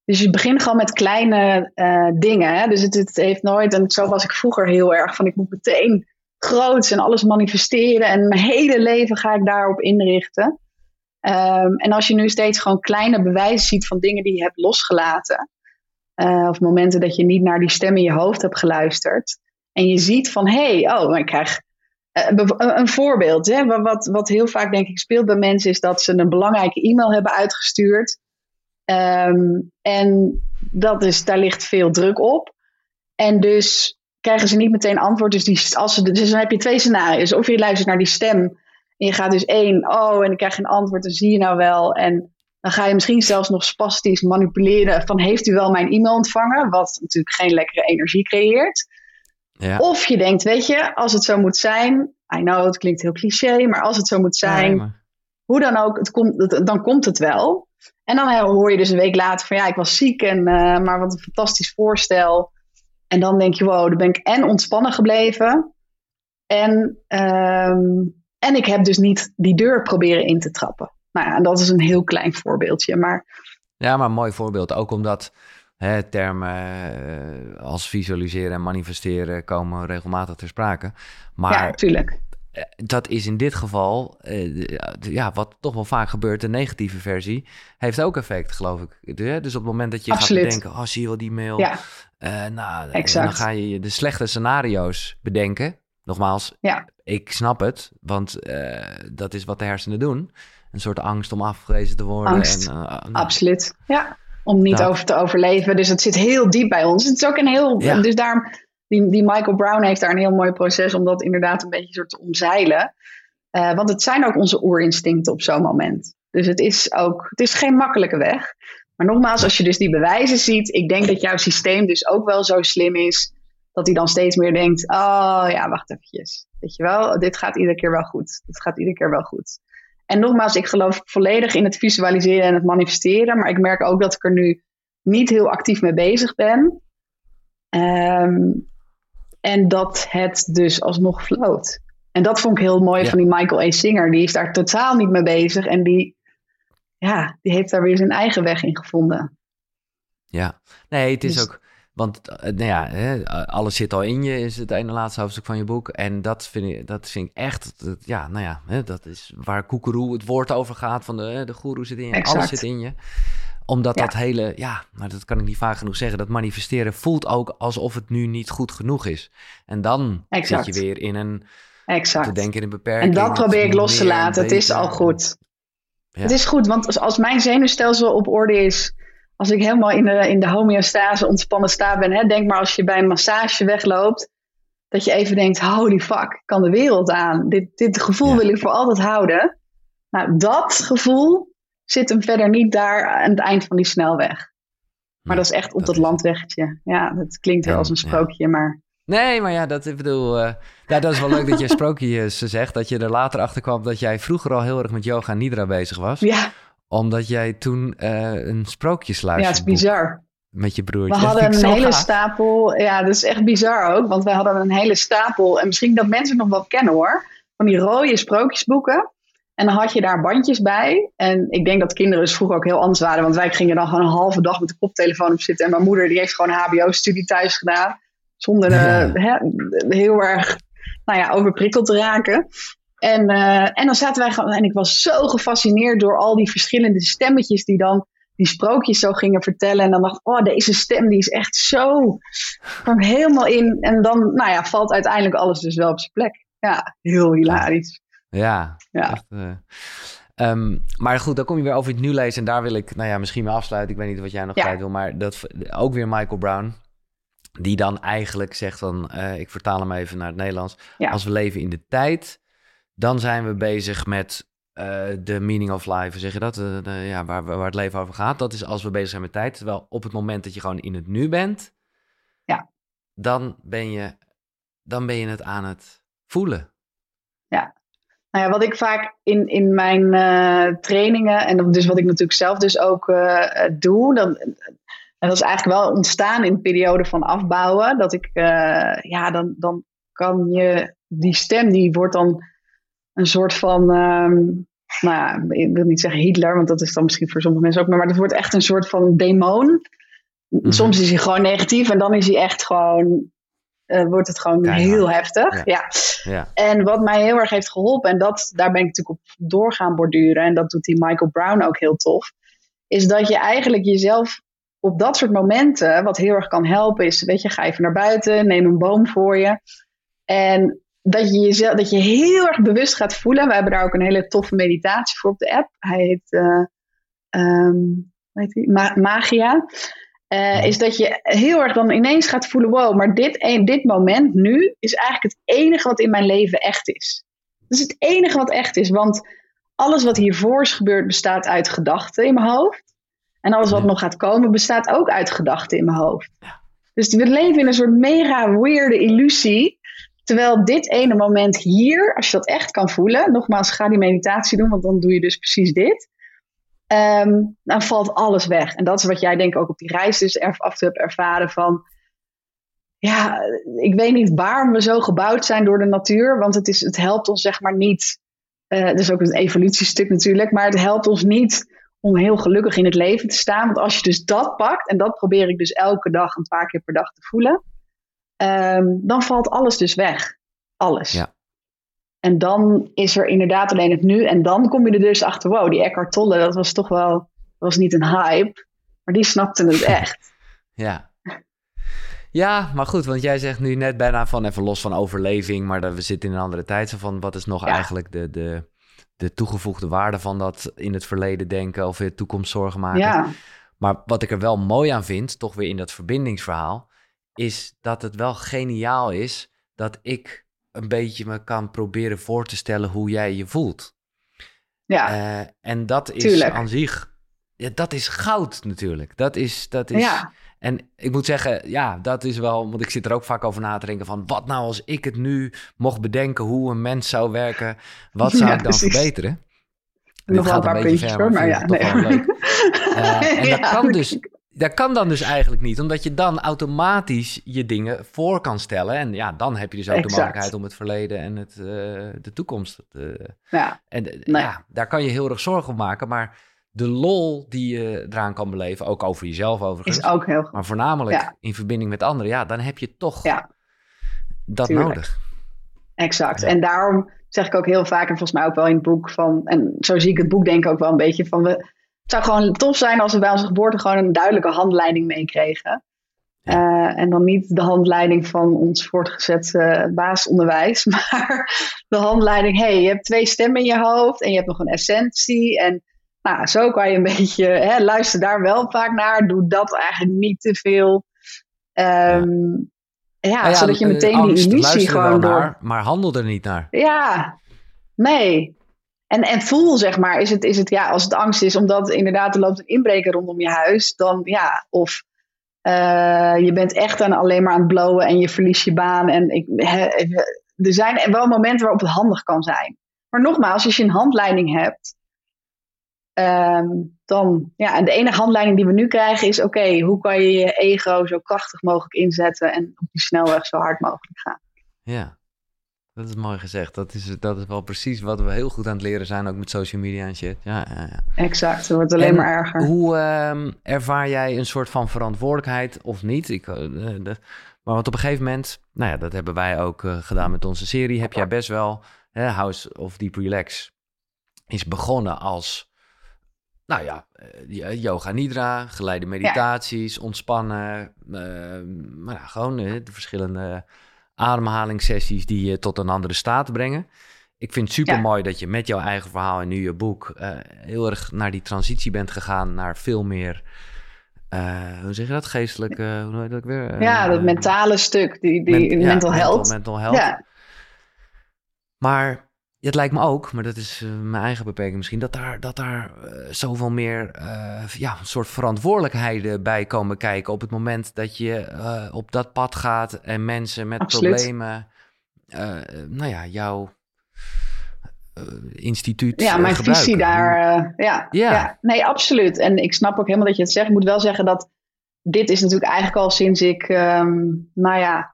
Dus je begint gewoon met kleine eh, dingen. Hè? Dus het, het heeft nooit. En zo was ik vroeger heel erg van: ik moet meteen groots en alles manifesteren. En mijn hele leven ga ik daarop inrichten. Ehm, en als je nu steeds gewoon kleine bewijzen ziet van dingen die je hebt losgelaten. Eh, of momenten dat je niet naar die stem in je hoofd hebt geluisterd. En je ziet van, hé, hey, oh, ik krijg eh, een, voorbeeld. Hè, wat, wat, wat heel vaak denk ik speelt bij mensen is dat ze een belangrijke e-mail hebben uitgestuurd. Ehm, en dat is, daar ligt veel druk op. En dus krijgen ze niet meteen antwoord. Dus, die, als ze, dus dan heb je twee scenario's. Of je luistert naar die stem en je gaat dus één, oh, en ik krijg geen antwoord, dan zie je nou wel. En dan ga je misschien zelfs nog spastisch manipuleren van heeft u wel mijn e-mail ontvangen? Wat natuurlijk geen lekkere energie creëert.
Ja.
Of je denkt, weet je, als het zo moet zijn, I know het klinkt heel cliché, maar als het zo moet zijn,
Nee, maar-
hoe dan ook, het komt, het- dan komt het wel. En dan hoor je dus een week later van ja, ik was ziek, en, eh, maar wat een fantastisch voorstel. En dan denk je, wow, dan ben ik en ontspannen gebleven. En, ehm, en ik heb dus niet die deur proberen in te trappen. Nou ja, dat is een heel klein voorbeeldje. Maar
Ja, maar een mooi voorbeeld. Ook omdat hè, termen eh, als visualiseren en manifesteren komen regelmatig ter sprake. Maar
ja, natuurlijk.
eh, dat is in dit geval, eh, ja, wat toch wel vaak gebeurt, de negatieve versie, heeft ook effect, geloof ik. Dus op het moment dat je
Absoluut.
gaat bedenken, oh, zie je wel die mail?
Ja,
nou,
Exact.
dan ga je de slechte scenario's bedenken. Nogmaals,
Ja.
ik snap het, want dat is wat de hersenen doen. Een soort angst om afgewezen te worden.
Angst.
En, eh, nou,
absoluut. Ja, om niet
Nou.
over te overleven. Dus het zit heel diep bij ons. Het is ook een heel.
Ja.
Dus daarom. Die, die Michael Brown heeft daar een heel mooi proces om dat inderdaad een beetje soort te omzeilen. Eh, want het zijn ook onze oerinstincten op zo'n moment. Dus het is ook. Het is geen makkelijke weg. Maar nogmaals, als je dus die bewijzen ziet. Ik denk dat jouw systeem dus ook wel zo slim is. Dat hij dan steeds meer denkt. Oh ja, wacht eventjes. Weet je wel, dit gaat iedere keer wel goed. Dit gaat iedere keer wel goed. En nogmaals, ik geloof volledig in het visualiseren en het manifesteren. Maar ik merk ook dat ik er nu niet heel actief mee bezig ben. Ehm, en dat het dus alsnog floot. En dat vond ik heel mooi
Ja.
van die Michael A. Singer. Die is daar totaal niet mee bezig. En die, ja, die heeft daar weer zijn eigen weg in gevonden.
Ja, nee, het is
Dus-
ook. Want eh, nou ja, hè, alles zit al in je, is het ene laatste hoofdstuk van je boek. En dat vind ik, dat vind ik echt, dat- ja, nou ja, hè, dat is waar Koekeroe het woord over gaat. Van de, de goeroe zit in je, alles
Exact.
zit in je. Omdat
Ja.
dat hele, ja, maar dat kan ik niet vaak genoeg zeggen. Dat manifesteren voelt ook alsof het nu niet goed genoeg is. En dan
Exact.
zit je weer in een, te
Exact.
denken in een beperking.
En dat probeer ik los te laten. Het is al goed.
Ja.
Het is goed, want als mijn zenuwstelsel op orde is, als ik helemaal in de, in de homeostase ontspannen sta ben, hè, denk maar als je bij een massage wegloopt, dat je even denkt, holy fuck, ik kan de wereld aan. Dit, dit gevoel
Ja.
wil ik voor altijd houden. Nou, dat gevoel zit hem verder niet daar aan het eind van die snelweg. Maar
Nee,
dat is echt op
dat
landweggetje. Ja, dat klinkt
En,
als een
ja.
sprookje, maar
Nee, maar ja, dat ik bedoel. eh, ja, dat is wel leuk dat je sprookjes zegt. Dat je er later achter kwam dat jij vroeger al heel erg met yoga en nidra bezig was.
ja,
Omdat jij toen eh een sprookjesluister
ja het is bizar.
met je
We
broertje. Dat
hadden een hele
gaaf.
stapel. Ja, dat is echt bizar ook. Want we hadden een hele stapel. En misschien dat mensen het nog wel kennen hoor. Van die rode sprookjesboeken. En dan had je daar bandjes bij. En ik denk dat kinderen dus vroeger ook heel anders waren. Want wij gingen dan gewoon een halve dag met de koptelefoon op zitten. En mijn moeder die heeft gewoon een hbo-studie thuis gedaan. Zonder eh, heel erg nou ja, overprikkeld te raken. En, eh, en dan zaten wij gewoon. En ik was zo gefascineerd door al die verschillende stemmetjes die dan die sprookjes zo gingen vertellen. En dan dacht ik, oh, deze stem die is echt zo. kwam helemaal in. En dan, nou ja, valt uiteindelijk alles dus wel op zijn plek. Ja, heel hilarisch.
Ja,
Ja.
echt. eh. Ehm, maar goed, dan kom je weer over het nieuw lezen. En daar wil ik, nou ja, misschien mee afsluiten. Ik weet niet wat jij nog
Ja.
kwijt wil. Maar dat, ook weer Michael Brown. Die dan eigenlijk zegt van, eh, ik vertaal hem even naar het Nederlands.
Ja.
Als we leven in de tijd, dan zijn we bezig met de meaning of life, zeg je dat? De, ja, waar, waar het leven over gaat. Dat is als we bezig zijn met tijd. Terwijl op het moment dat je gewoon in het nu bent,
ja.
dan, ben je, dan ben je het aan het voelen.
Ja. Nou ja, wat ik vaak in, in mijn uh, trainingen, en dus wat ik natuurlijk zelf dus ook uh, doe, dan, en dat is eigenlijk wel ontstaan in periode van afbouwen, dat ik, ja, dan, dan kan je, die stem die wordt dan een soort van, um, nou ja, ik wil niet zeggen Hitler, want dat is dan misschien voor sommige mensen ook, maar, maar het wordt echt een soort van demon. Mhm. Soms is hij gewoon negatief en dan is hij echt gewoon uh, wordt het gewoon heel heftig. Ja. ja. En wat mij heel erg heeft geholpen, en dat, daar ben ik natuurlijk op doorgaan borduren, en dat doet die Michael Brown ook heel tof, is dat je eigenlijk jezelf op dat soort momenten, wat heel erg kan helpen, is, weet je, ga even naar buiten, neem een boom voor je. En dat je jezelf, dat je heel erg bewust gaat voelen. We hebben daar ook een hele toffe meditatie voor op de app. Hij heet, uh, um, Ma Magia. Uh, is dat je heel erg dan ineens gaat voelen: wow, maar dit, dit moment nu is eigenlijk het enige wat in mijn leven echt is. Dat is het enige wat echt is, want alles wat hiervoor is gebeurd bestaat uit gedachten in mijn hoofd. En alles wat nog gaat komen bestaat ook uit gedachten in mijn hoofd. Dus we leven in een soort mega weirde illusie. Terwijl dit ene moment hier, als je dat echt kan voelen, nogmaals, ga die meditatie doen, want dan doe je dus precies dit. Um, dan valt alles weg. En dat is wat jij denk ik ook op die reis dus af toe hebt ervaren van... Ja, ik weet niet waarom we zo gebouwd zijn door de natuur. Want het, is, het helpt ons zeg maar niet... Uh, dat is ook een evolutiestuk natuurlijk. Maar het helpt ons niet om heel gelukkig in het leven te staan. Want als je dus dat pakt... En dat probeer ik dus elke dag een paar keer per dag te voelen. Um, dan valt alles dus weg. Alles. Ja. En dan is er inderdaad alleen het nu. En dan kom je er dus achter, wow, die Eckhart Tolle, dat was toch wel, dat was niet een hype, maar die snapte het echt.
ja. Ja, maar goed, want jij zegt nu net bijna van even los van overleving, maar dat we zitten in een andere tijd. Zo van wat is nog eigenlijk de, de, de toegevoegde waarde van dat in het verleden denken of in de toekomst zorgen maken. Ja. Maar wat ik er wel mooi aan vind, toch weer in dat verbindingsverhaal, is dat het wel geniaal is dat ik een beetje me kan proberen voor te stellen hoe jij je voelt. Ja. Uh, en dat is Tuurlijk. aan zich, ja, dat is goud natuurlijk. Dat is, dat is. Ja. En ik moet zeggen, ja, dat is wel, want ik zit er ook vaak over na te denken van, wat nou als ik het nu mocht bedenken hoe een mens zou werken, wat zou ik dan precies. verbeteren?
Nog wel een paar puntjes ver, maar, ja, nee.
Uh, en dat kan dus dat kan dan dus eigenlijk niet, omdat je dan automatisch je dingen voor kan stellen. En ja, dan heb je dus ook de mogelijkheid om het verleden en het, uh, de toekomst. Uh, ja. En uh, ja, daar kan je heel erg zorgen om maken. Maar de lol die je eraan kan beleven, ook over jezelf overigens.
Is ook heel goed.
Maar voornamelijk in verbinding met anderen, ja, dan heb je toch ja. dat nodig.
Exact. En daarom zeg ik ook heel vaak, en volgens mij ook wel in het boek van, en zo zie ik het boek denk ik ook wel een beetje van, we het zou gewoon tof zijn als we bij onze geboorte gewoon een duidelijke handleiding meekregen. Uh, en dan niet de handleiding van ons voortgezet uh, basisonderwijs, maar de handleiding, hey, je hebt twee stemmen in je hoofd en je hebt nog een essentie. En nou, zo kan je een beetje, hè, luister daar wel vaak naar, doe dat eigenlijk niet te veel. Um, ja. ja, ja, zodat je meteen die illusie gewoon door...
Naar, maar handel er niet naar.
Ja, nee. En, en voel, zeg maar, is het, is het, ja, als het angst is omdat inderdaad er loopt een inbreker rondom je huis, dan ja, of uh, je bent echt aan alleen maar aan het blowen en je verliest je baan. En ik, er zijn wel momenten waarop het handig kan zijn. Maar nogmaals, als je een handleiding hebt, um, dan, ja, en de enige handleiding die we nu krijgen is, oké, hoe kan je je ego zo krachtig mogelijk inzetten en op die snelweg zo hard mogelijk gaan.
Ja, dat is mooi gezegd. Dat is, dat is wel precies wat we heel goed aan het leren zijn, ook met social media en shit. Ja, ja, ja.
Exact, het wordt alleen maar erger.
Hoe uh, ervaar jij een soort van verantwoordelijkheid of niet? Ik, uh, de, maar wat op een gegeven moment, nou ja, dat hebben wij ook uh, gedaan met onze serie, heb jij best wel, House of Deep Relax is begonnen als, nou ja, eh, yoga nidra, geleide meditaties, ontspannen, maar ja, gewoon de verschillende ademhalingssessies die je tot een andere staat brengen. Ik vind het super mooi dat je met jouw eigen verhaal en nu je boek uh, heel erg naar die transitie bent gegaan naar veel meer. Uh, hoe zeg je dat? Geestelijk, uh, hoe heet dat weer?
ja, dat mentale stuk, die, die men, mental health.
Mental, mental health. Ja. Maar het lijkt me ook, maar dat is uh, mijn eigen beperking misschien, dat daar, dat daar uh, zoveel meer uh, ja, een soort verantwoordelijkheden bij komen kijken op het moment dat je op dat pad gaat en mensen met
Absoluut.
problemen, nou ja, jouw instituut.
Ja, mijn
gebruiken.
visie daar. Ja,
ja.
ja, nee, absoluut. En ik snap ook helemaal dat je het zegt. Ik moet wel zeggen dat dit is natuurlijk eigenlijk al sinds ik, um, nou ja,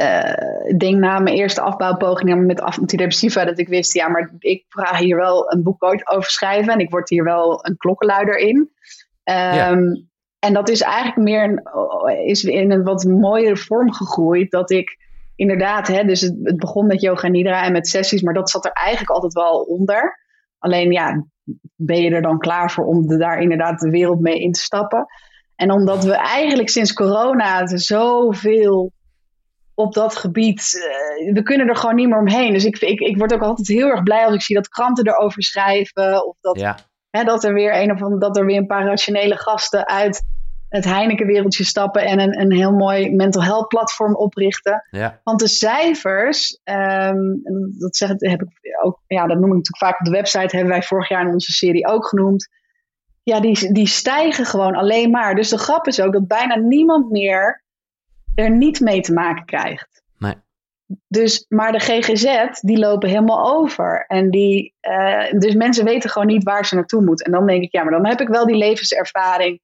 uh, ik denk na mijn eerste afbouwpogingen met antidepressiva dat ik wist, ja, maar ik ga hier wel een boek ooit over schrijven en ik word hier wel een klokkenluider in. Um, ja. En dat is eigenlijk meer een, is in een wat mooiere vorm gegroeid. Dat ik inderdaad, hè, dus het, het begon met yoga nidra en met sessies, maar dat zat er eigenlijk altijd wel onder. Alleen ja, ben je er dan klaar voor om de, daar inderdaad de wereld mee in te stappen? En omdat we eigenlijk sinds corona zoveel op dat gebied. Uh, we kunnen er gewoon niet meer omheen. Dus ik, ik, ik word ook altijd heel erg blij als ik zie dat kranten erover schrijven. Of dat,
ja.
hè, dat er weer een of andere, dat er weer een paar rationele gasten uit het Heineken-wereldje stappen en een, een heel mooi mental health platform oprichten.
Ja.
Want de cijfers, um, dat, zeg, heb ik ook, ja, dat noem ik natuurlijk vaak op de website, hebben wij vorig jaar in onze serie ook genoemd. Ja, die, die stijgen gewoon alleen maar. Dus de grap is ook dat bijna niemand meer er niet mee te maken krijgt.
Nee.
Dus, maar de GGZ, die lopen helemaal over. En die, uh, dus mensen weten gewoon niet waar ze naartoe moeten. En dan denk ik, ja, maar dan heb ik wel die levenservaring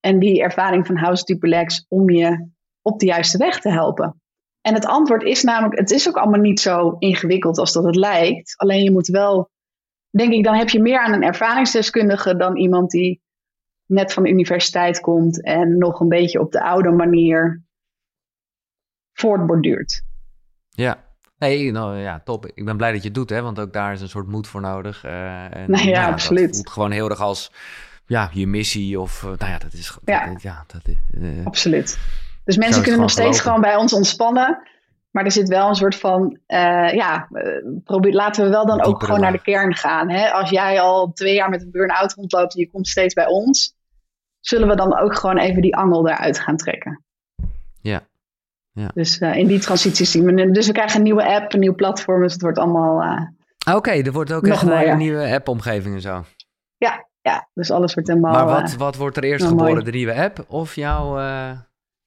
en die ervaring van House Duplex om je op de juiste weg te helpen. En het antwoord is namelijk, het is ook allemaal niet zo ingewikkeld als dat het lijkt. Alleen je moet wel, denk ik, dan heb je meer aan een ervaringsdeskundige dan iemand die net van de universiteit komt en nog een beetje op de oude manier voortborduurt.
Ja. Nee, nou ja, top. Ik ben blij dat je het doet, hè, want ook daar is een soort moed voor nodig. Uh, en,
nou ja, absoluut.
Dat voelt gewoon heel erg als ja, je missie of, uh, nou ja, dat is...
Ja,
dat, ja dat,
uh, absoluut. Dus mensen kunnen nog steeds gewoon bij ons ontspannen. Maar er zit wel een soort van, ja, probeer, laten we wel dan ook gewoon naar de kern gaan. Hè? Als jij al twee jaar met een burn-out rondloopt en je komt steeds bij ons, zullen we dan ook gewoon even die angel eruit gaan trekken.
Ja.
Dus uh, in die transitie zien we. Dus we krijgen een nieuwe app, een nieuw platform. Dus het wordt allemaal. Uh,
Oké, okay, er wordt ook echt een nieuwe app-omgeving en zo.
Ja, ja, dus alles wordt helemaal.
Maar wat, uh, wat wordt er eerst geboren? Mooi. De nieuwe app of jouw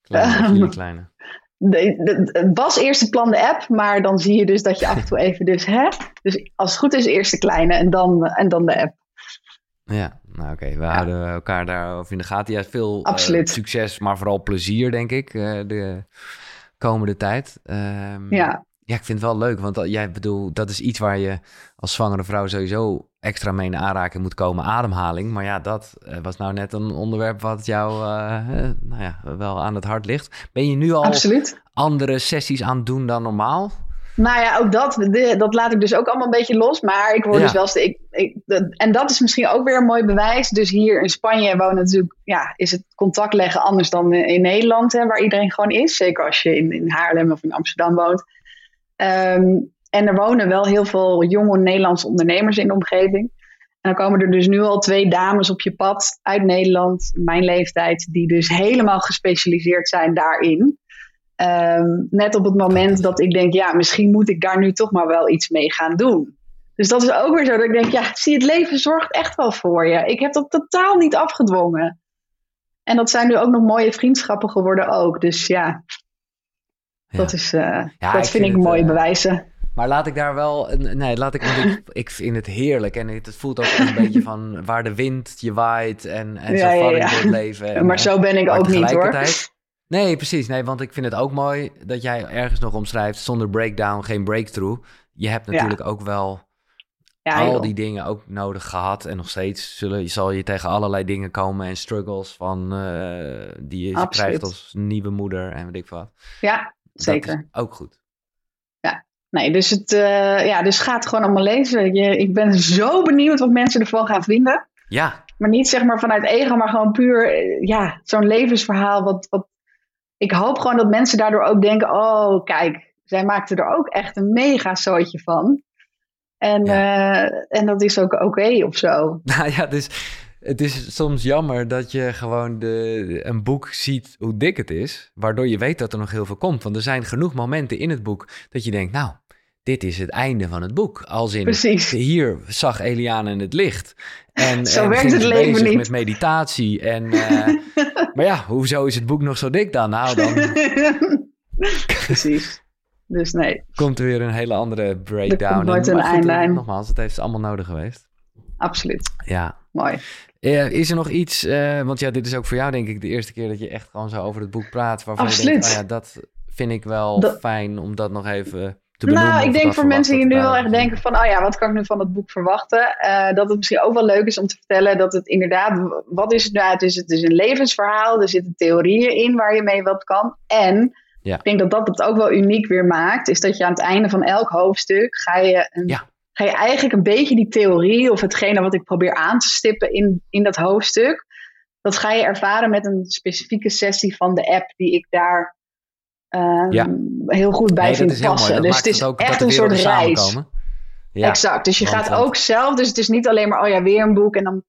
kleine, jullie kleine?
Het was eerst het plan de app, maar dan zie je dus dat je af en toe even dus hè. Dus als het goed is, eerst de kleine en dan, en dan de app.
Ja, nou oké, okay. we ja. houden elkaar daarover in de gaten. Ja, veel succes, maar vooral plezier, denk ik. de komende tijd. Um,
ja.
Ja, ik vind het wel leuk, want dat, jij bedoel, dat is iets waar je als zwangere vrouw sowieso extra mee in aanraking moet komen, ademhaling. Maar ja, dat uh, was nou net een onderwerp wat jou uh, nou ja, wel aan het hart ligt. Ben je nu al
Absoluut.
andere sessies aan het doen dan normaal?
Nou ja, ook dat, de, dat laat ik dus ook allemaal een beetje los. Maar ik word
Ja.
dus wel... st- Ik, ik, de- en dat is misschien ook weer een mooi bewijs. Dus hier in Spanje wonen natuurlijk... Ja, is het contact leggen anders dan in Nederland, hè, waar iedereen gewoon is. Zeker als je in, in Haarlem of in Amsterdam woont. Ehm, en er wonen wel heel veel jonge Nederlandse ondernemers in de omgeving. En dan komen er dus nu al twee dames op je pad uit Nederland, mijn leeftijd, die dus helemaal gespecialiseerd zijn daarin. Ehm, net op het moment dat ik denk, ja, misschien moet ik daar nu toch maar wel iets mee gaan doen. Dus dat is ook weer zo dat ik denk, ja, zie, het leven zorgt echt wel voor je. Ik heb dat totaal niet afgedwongen. En dat zijn nu ook nog mooie vriendschappen geworden ook. Dus ja,
Ja.
dat, is, eh,
Ja,
dat
ik
vind
vind
ik
het,
mooie
eh,
bewijzen.
Maar laat ik daar wel. Nee, laat ik. ik, ik vind het heerlijk. En het, het voelt ook een beetje van waar de wind je waait. En, en
Ja,
zo
ja, ja.
door het leven. En,
maar zo ben ik
maar
ook niet hoor.
Nee, precies. Nee, want ik vind het ook mooi dat jij ergens nog omschrijft. Zonder breakdown geen breakthrough. Je hebt
Ja.
natuurlijk ook wel
Ja,
al
joh.
die dingen ook nodig gehad. En nog steeds zullen, zal je tegen allerlei dingen komen. En struggles van, eh, die je
Absoluut.
krijgt als nieuwe moeder. En weet ik wat.
ja zeker.
ook goed.
Nee, dus het eh, ja, dus gaat gewoon allemaal lezen. Je, ik ben zo benieuwd wat mensen ervan gaan vinden.
Ja,
Maar niet zeg maar vanuit ego, maar gewoon puur eh, ja, zo'n levensverhaal. Wat, wat, ik hoop gewoon dat mensen daardoor ook denken: oh, kijk, zij maakte er ook echt een mega zootje van. En, eh, en dat is ook oké of zo.
Nou ja, dus het is soms jammer dat je gewoon de, een boek ziet hoe dik het is, waardoor je weet dat er nog heel veel komt. Want er zijn genoeg momenten in het boek dat je denkt, nou, dit is het einde van het boek. Als in,
Precies.
hier zag Eliane het licht. En,
Zo
en
werkt het leven
bezig
niet.
met meditatie. En, eh, maar ja, hoezo is het boek nog zo dik dan? Nou, dan
Precies. Dus nee,
komt er weer een hele andere breakdown. En-
een eindlijn.
Nogmaals, het heeft allemaal nodig geweest.
absoluut.
Ja.
Mooi.
Eh, is er nog iets, eh, want ja, dit is ook voor jou denk ik de eerste keer dat je echt gewoon zo over het boek praat. Waarvan je
Absoluut.
denkt, oh ja, dat vind ik wel
Dat-
fijn om dat nog even te benoemen.
Nou, ik denk voor mensen die nu erg
het
denken van, oh ja, wat kan ik nu van het boek verwachten? Eh, dat het misschien ook wel leuk is om te vertellen dat het inderdaad, wat is het nou? Het is, het is een levensverhaal, er zitten theorieën in waar je mee wat kan. En
Ja.
ik denk dat dat het ook wel uniek weer maakt, is dat je aan het einde van elk hoofdstuk ga je, een,
Ja.
ga je eigenlijk een beetje die theorie of hetgene wat ik probeer aan te stippen in, in dat hoofdstuk, dat ga je ervaren met een specifieke sessie van de app die ik daar ehm,
Ja.
heel goed bij
Nee, dat
vind
is heel
passen.
mooi.
Dus het is
ook
echt een soort reis.
Ja,
Exact. Dus je
want-
gaat
want-
ook zelf. Dus het is niet alleen maar, oh ja, weer een boek en dan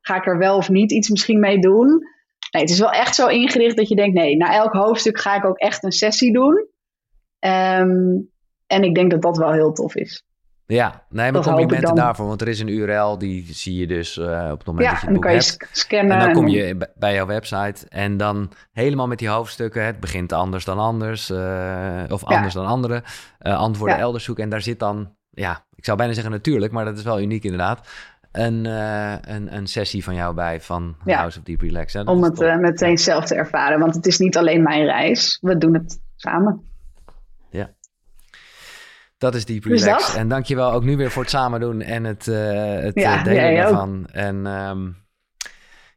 ga ik er wel of niet iets misschien mee doen. Nee, het is wel echt zo ingericht dat je denkt, nee, na elk hoofdstuk ga ik ook echt een sessie doen. Ehm, en ik denk dat dat wel heel tof is.
Ja, nee, maar
Dat
complimenten
dan.
daarvoor. Want er is een URL, die zie je dus eh, op het moment
Ja,
dat je het
dan
boek
kan je
hebt.
sc- scannen.
En dan kom je bij jouw website en dan helemaal met die hoofdstukken. Het begint anders dan anders, eh, of
Ja.
anders dan andere. eh, antwoorden
Ja.
elders zoeken. En daar zit dan, ja, ik zou bijna zeggen natuurlijk, maar dat is wel uniek inderdaad. Een, een, een sessie van jou bij van
Ja.
House of Deep Relax. hè?
Om het meteen zelf te ervaren. Want het is niet alleen mijn reis. We doen het samen.
Dat is Deep
Dus
Relax.
dat.
En dankjewel ook nu weer voor het samen doen en het, eh, het
Ja,
eh, delen daarvan. En ehm,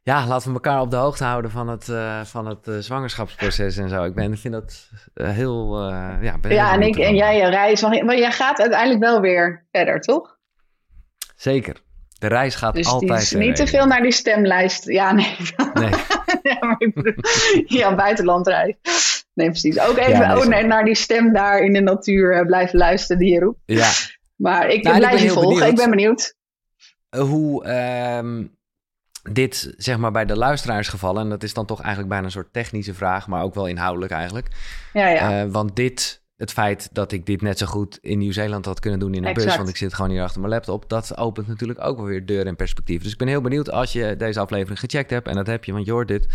ja, laten we elkaar op de hoogte houden van het, eh, van het zwangerschapsproces en zo. Ik ben, vind dat heel... ja, ben heel
Ja, en, ik, en
ervan.
jij je reis. Maar maar jij gaat uiteindelijk wel weer verder, toch?
Zeker. De reis gaat
Dus
altijd...
is niet te veel naar die stemlijst. Ja, nee.
Nee.
ja, maar ik bedoel, ja, buitenlandreis. Nee, precies. Ook even
Ja, nee,
oh, nee, naar die stem daar in de natuur eh, blijven luisteren die je roept.
Ja.
Maar ik
Nou,
blijf je volgen.
benieuwd.
Ik ben benieuwd.
Eh, hoe ehm, dit zeg maar bij de luisteraars gevallen... en dat is dan toch eigenlijk bijna een soort technische vraag... maar ook wel inhoudelijk eigenlijk.
Ja, ja.
Eh, want dit, het feit dat ik dit net zo goed in Nieuw-Zeeland had kunnen doen in een bus, want ik zit gewoon hier achter mijn laptop, dat opent natuurlijk ook wel weer deuren en perspectief. Dus ik ben heel benieuwd als je deze aflevering gecheckt hebt, en dat heb je, want je hoort dit,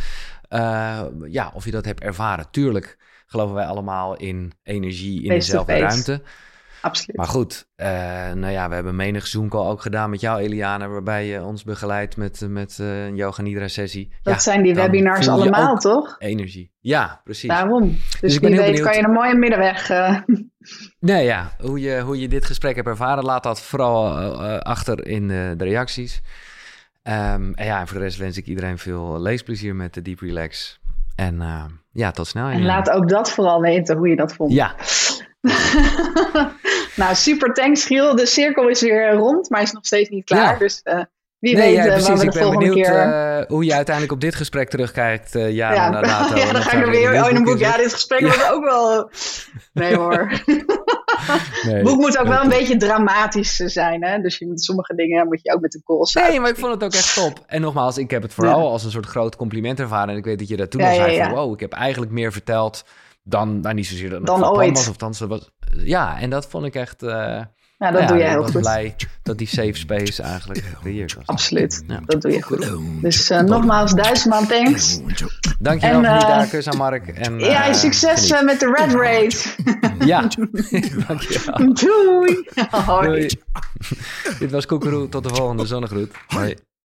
eh, ja, of je dat hebt ervaren. Tuurlijk geloven wij allemaal in energie in
Face
dezelfde ruimte.
Absoluut.
Maar goed, eh, nou ja, we hebben menig Zoom-call ook gedaan met jou, Eliane, waarbij je ons begeleidt met, met eh, een yoga nidra sessie.
dat
ja,
zijn die webinars allemaal, toch?
Energie. Ja, precies.
Daarom. Dus,
ik ben
wie weet
benieuwd.
kan je een mooie middenweg... eh,
Nee, ja, hoe je, hoe je dit gesprek hebt ervaren, laat dat vooral eh, eh, achter in eh, de reacties. Ehm, en ja, en voor de rest wens ik iedereen veel leesplezier met de Deep Relax. En eh, ja, tot snel.
en laat ook dat vooral weten, hoe je dat vond.
Ja,
nou, super thanks Giel. De cirkel is weer rond, maar is nog steeds niet klaar.
Ja.
Dus eh, wie
nee,
weet
ja,
eh,
precies.
we
Ik ben benieuwd
keer...
eh, hoe je uiteindelijk op dit gesprek terugkijkt. jaren
ja,
dato.
ja, dan ga ik er weer oh, in een boek. Ja, dit gesprek was ook wel... Nee hoor.
Nee.
Het boek moet ook wel een beetje dramatisch zijn. Hè? Dus je moet, sommige dingen moet je ook met de kools
Nee, maar ik vond het ook echt top. En nogmaals, ik heb het vooral
Ja.
als een soort groot compliment ervaren. En ik weet dat je dat toen
Ja,
al zei
ja,
van...
ja.
wow, ik heb eigenlijk meer verteld dan... Nou, niet zozeer dat het
Dan ooit.
was of dan ze was. Ja, en dat vond ik echt... eh,
Ja, dat
ja,
doe jij
ik
heel goed.
blij dat die safe space eigenlijk gecreëerd was.
Absoluut.
Ja.
Dat doe je goed. Dus eh, nogmaals, duizend thanks.
Dankjewel
En,
voor die
eh,
daar. Kus aan Mark. En,
Ja, succes met de Red Race.
Ja, dankjewel. Doei. Dit was Koekeroe. Tot de volgende zonnegroet. Hoi.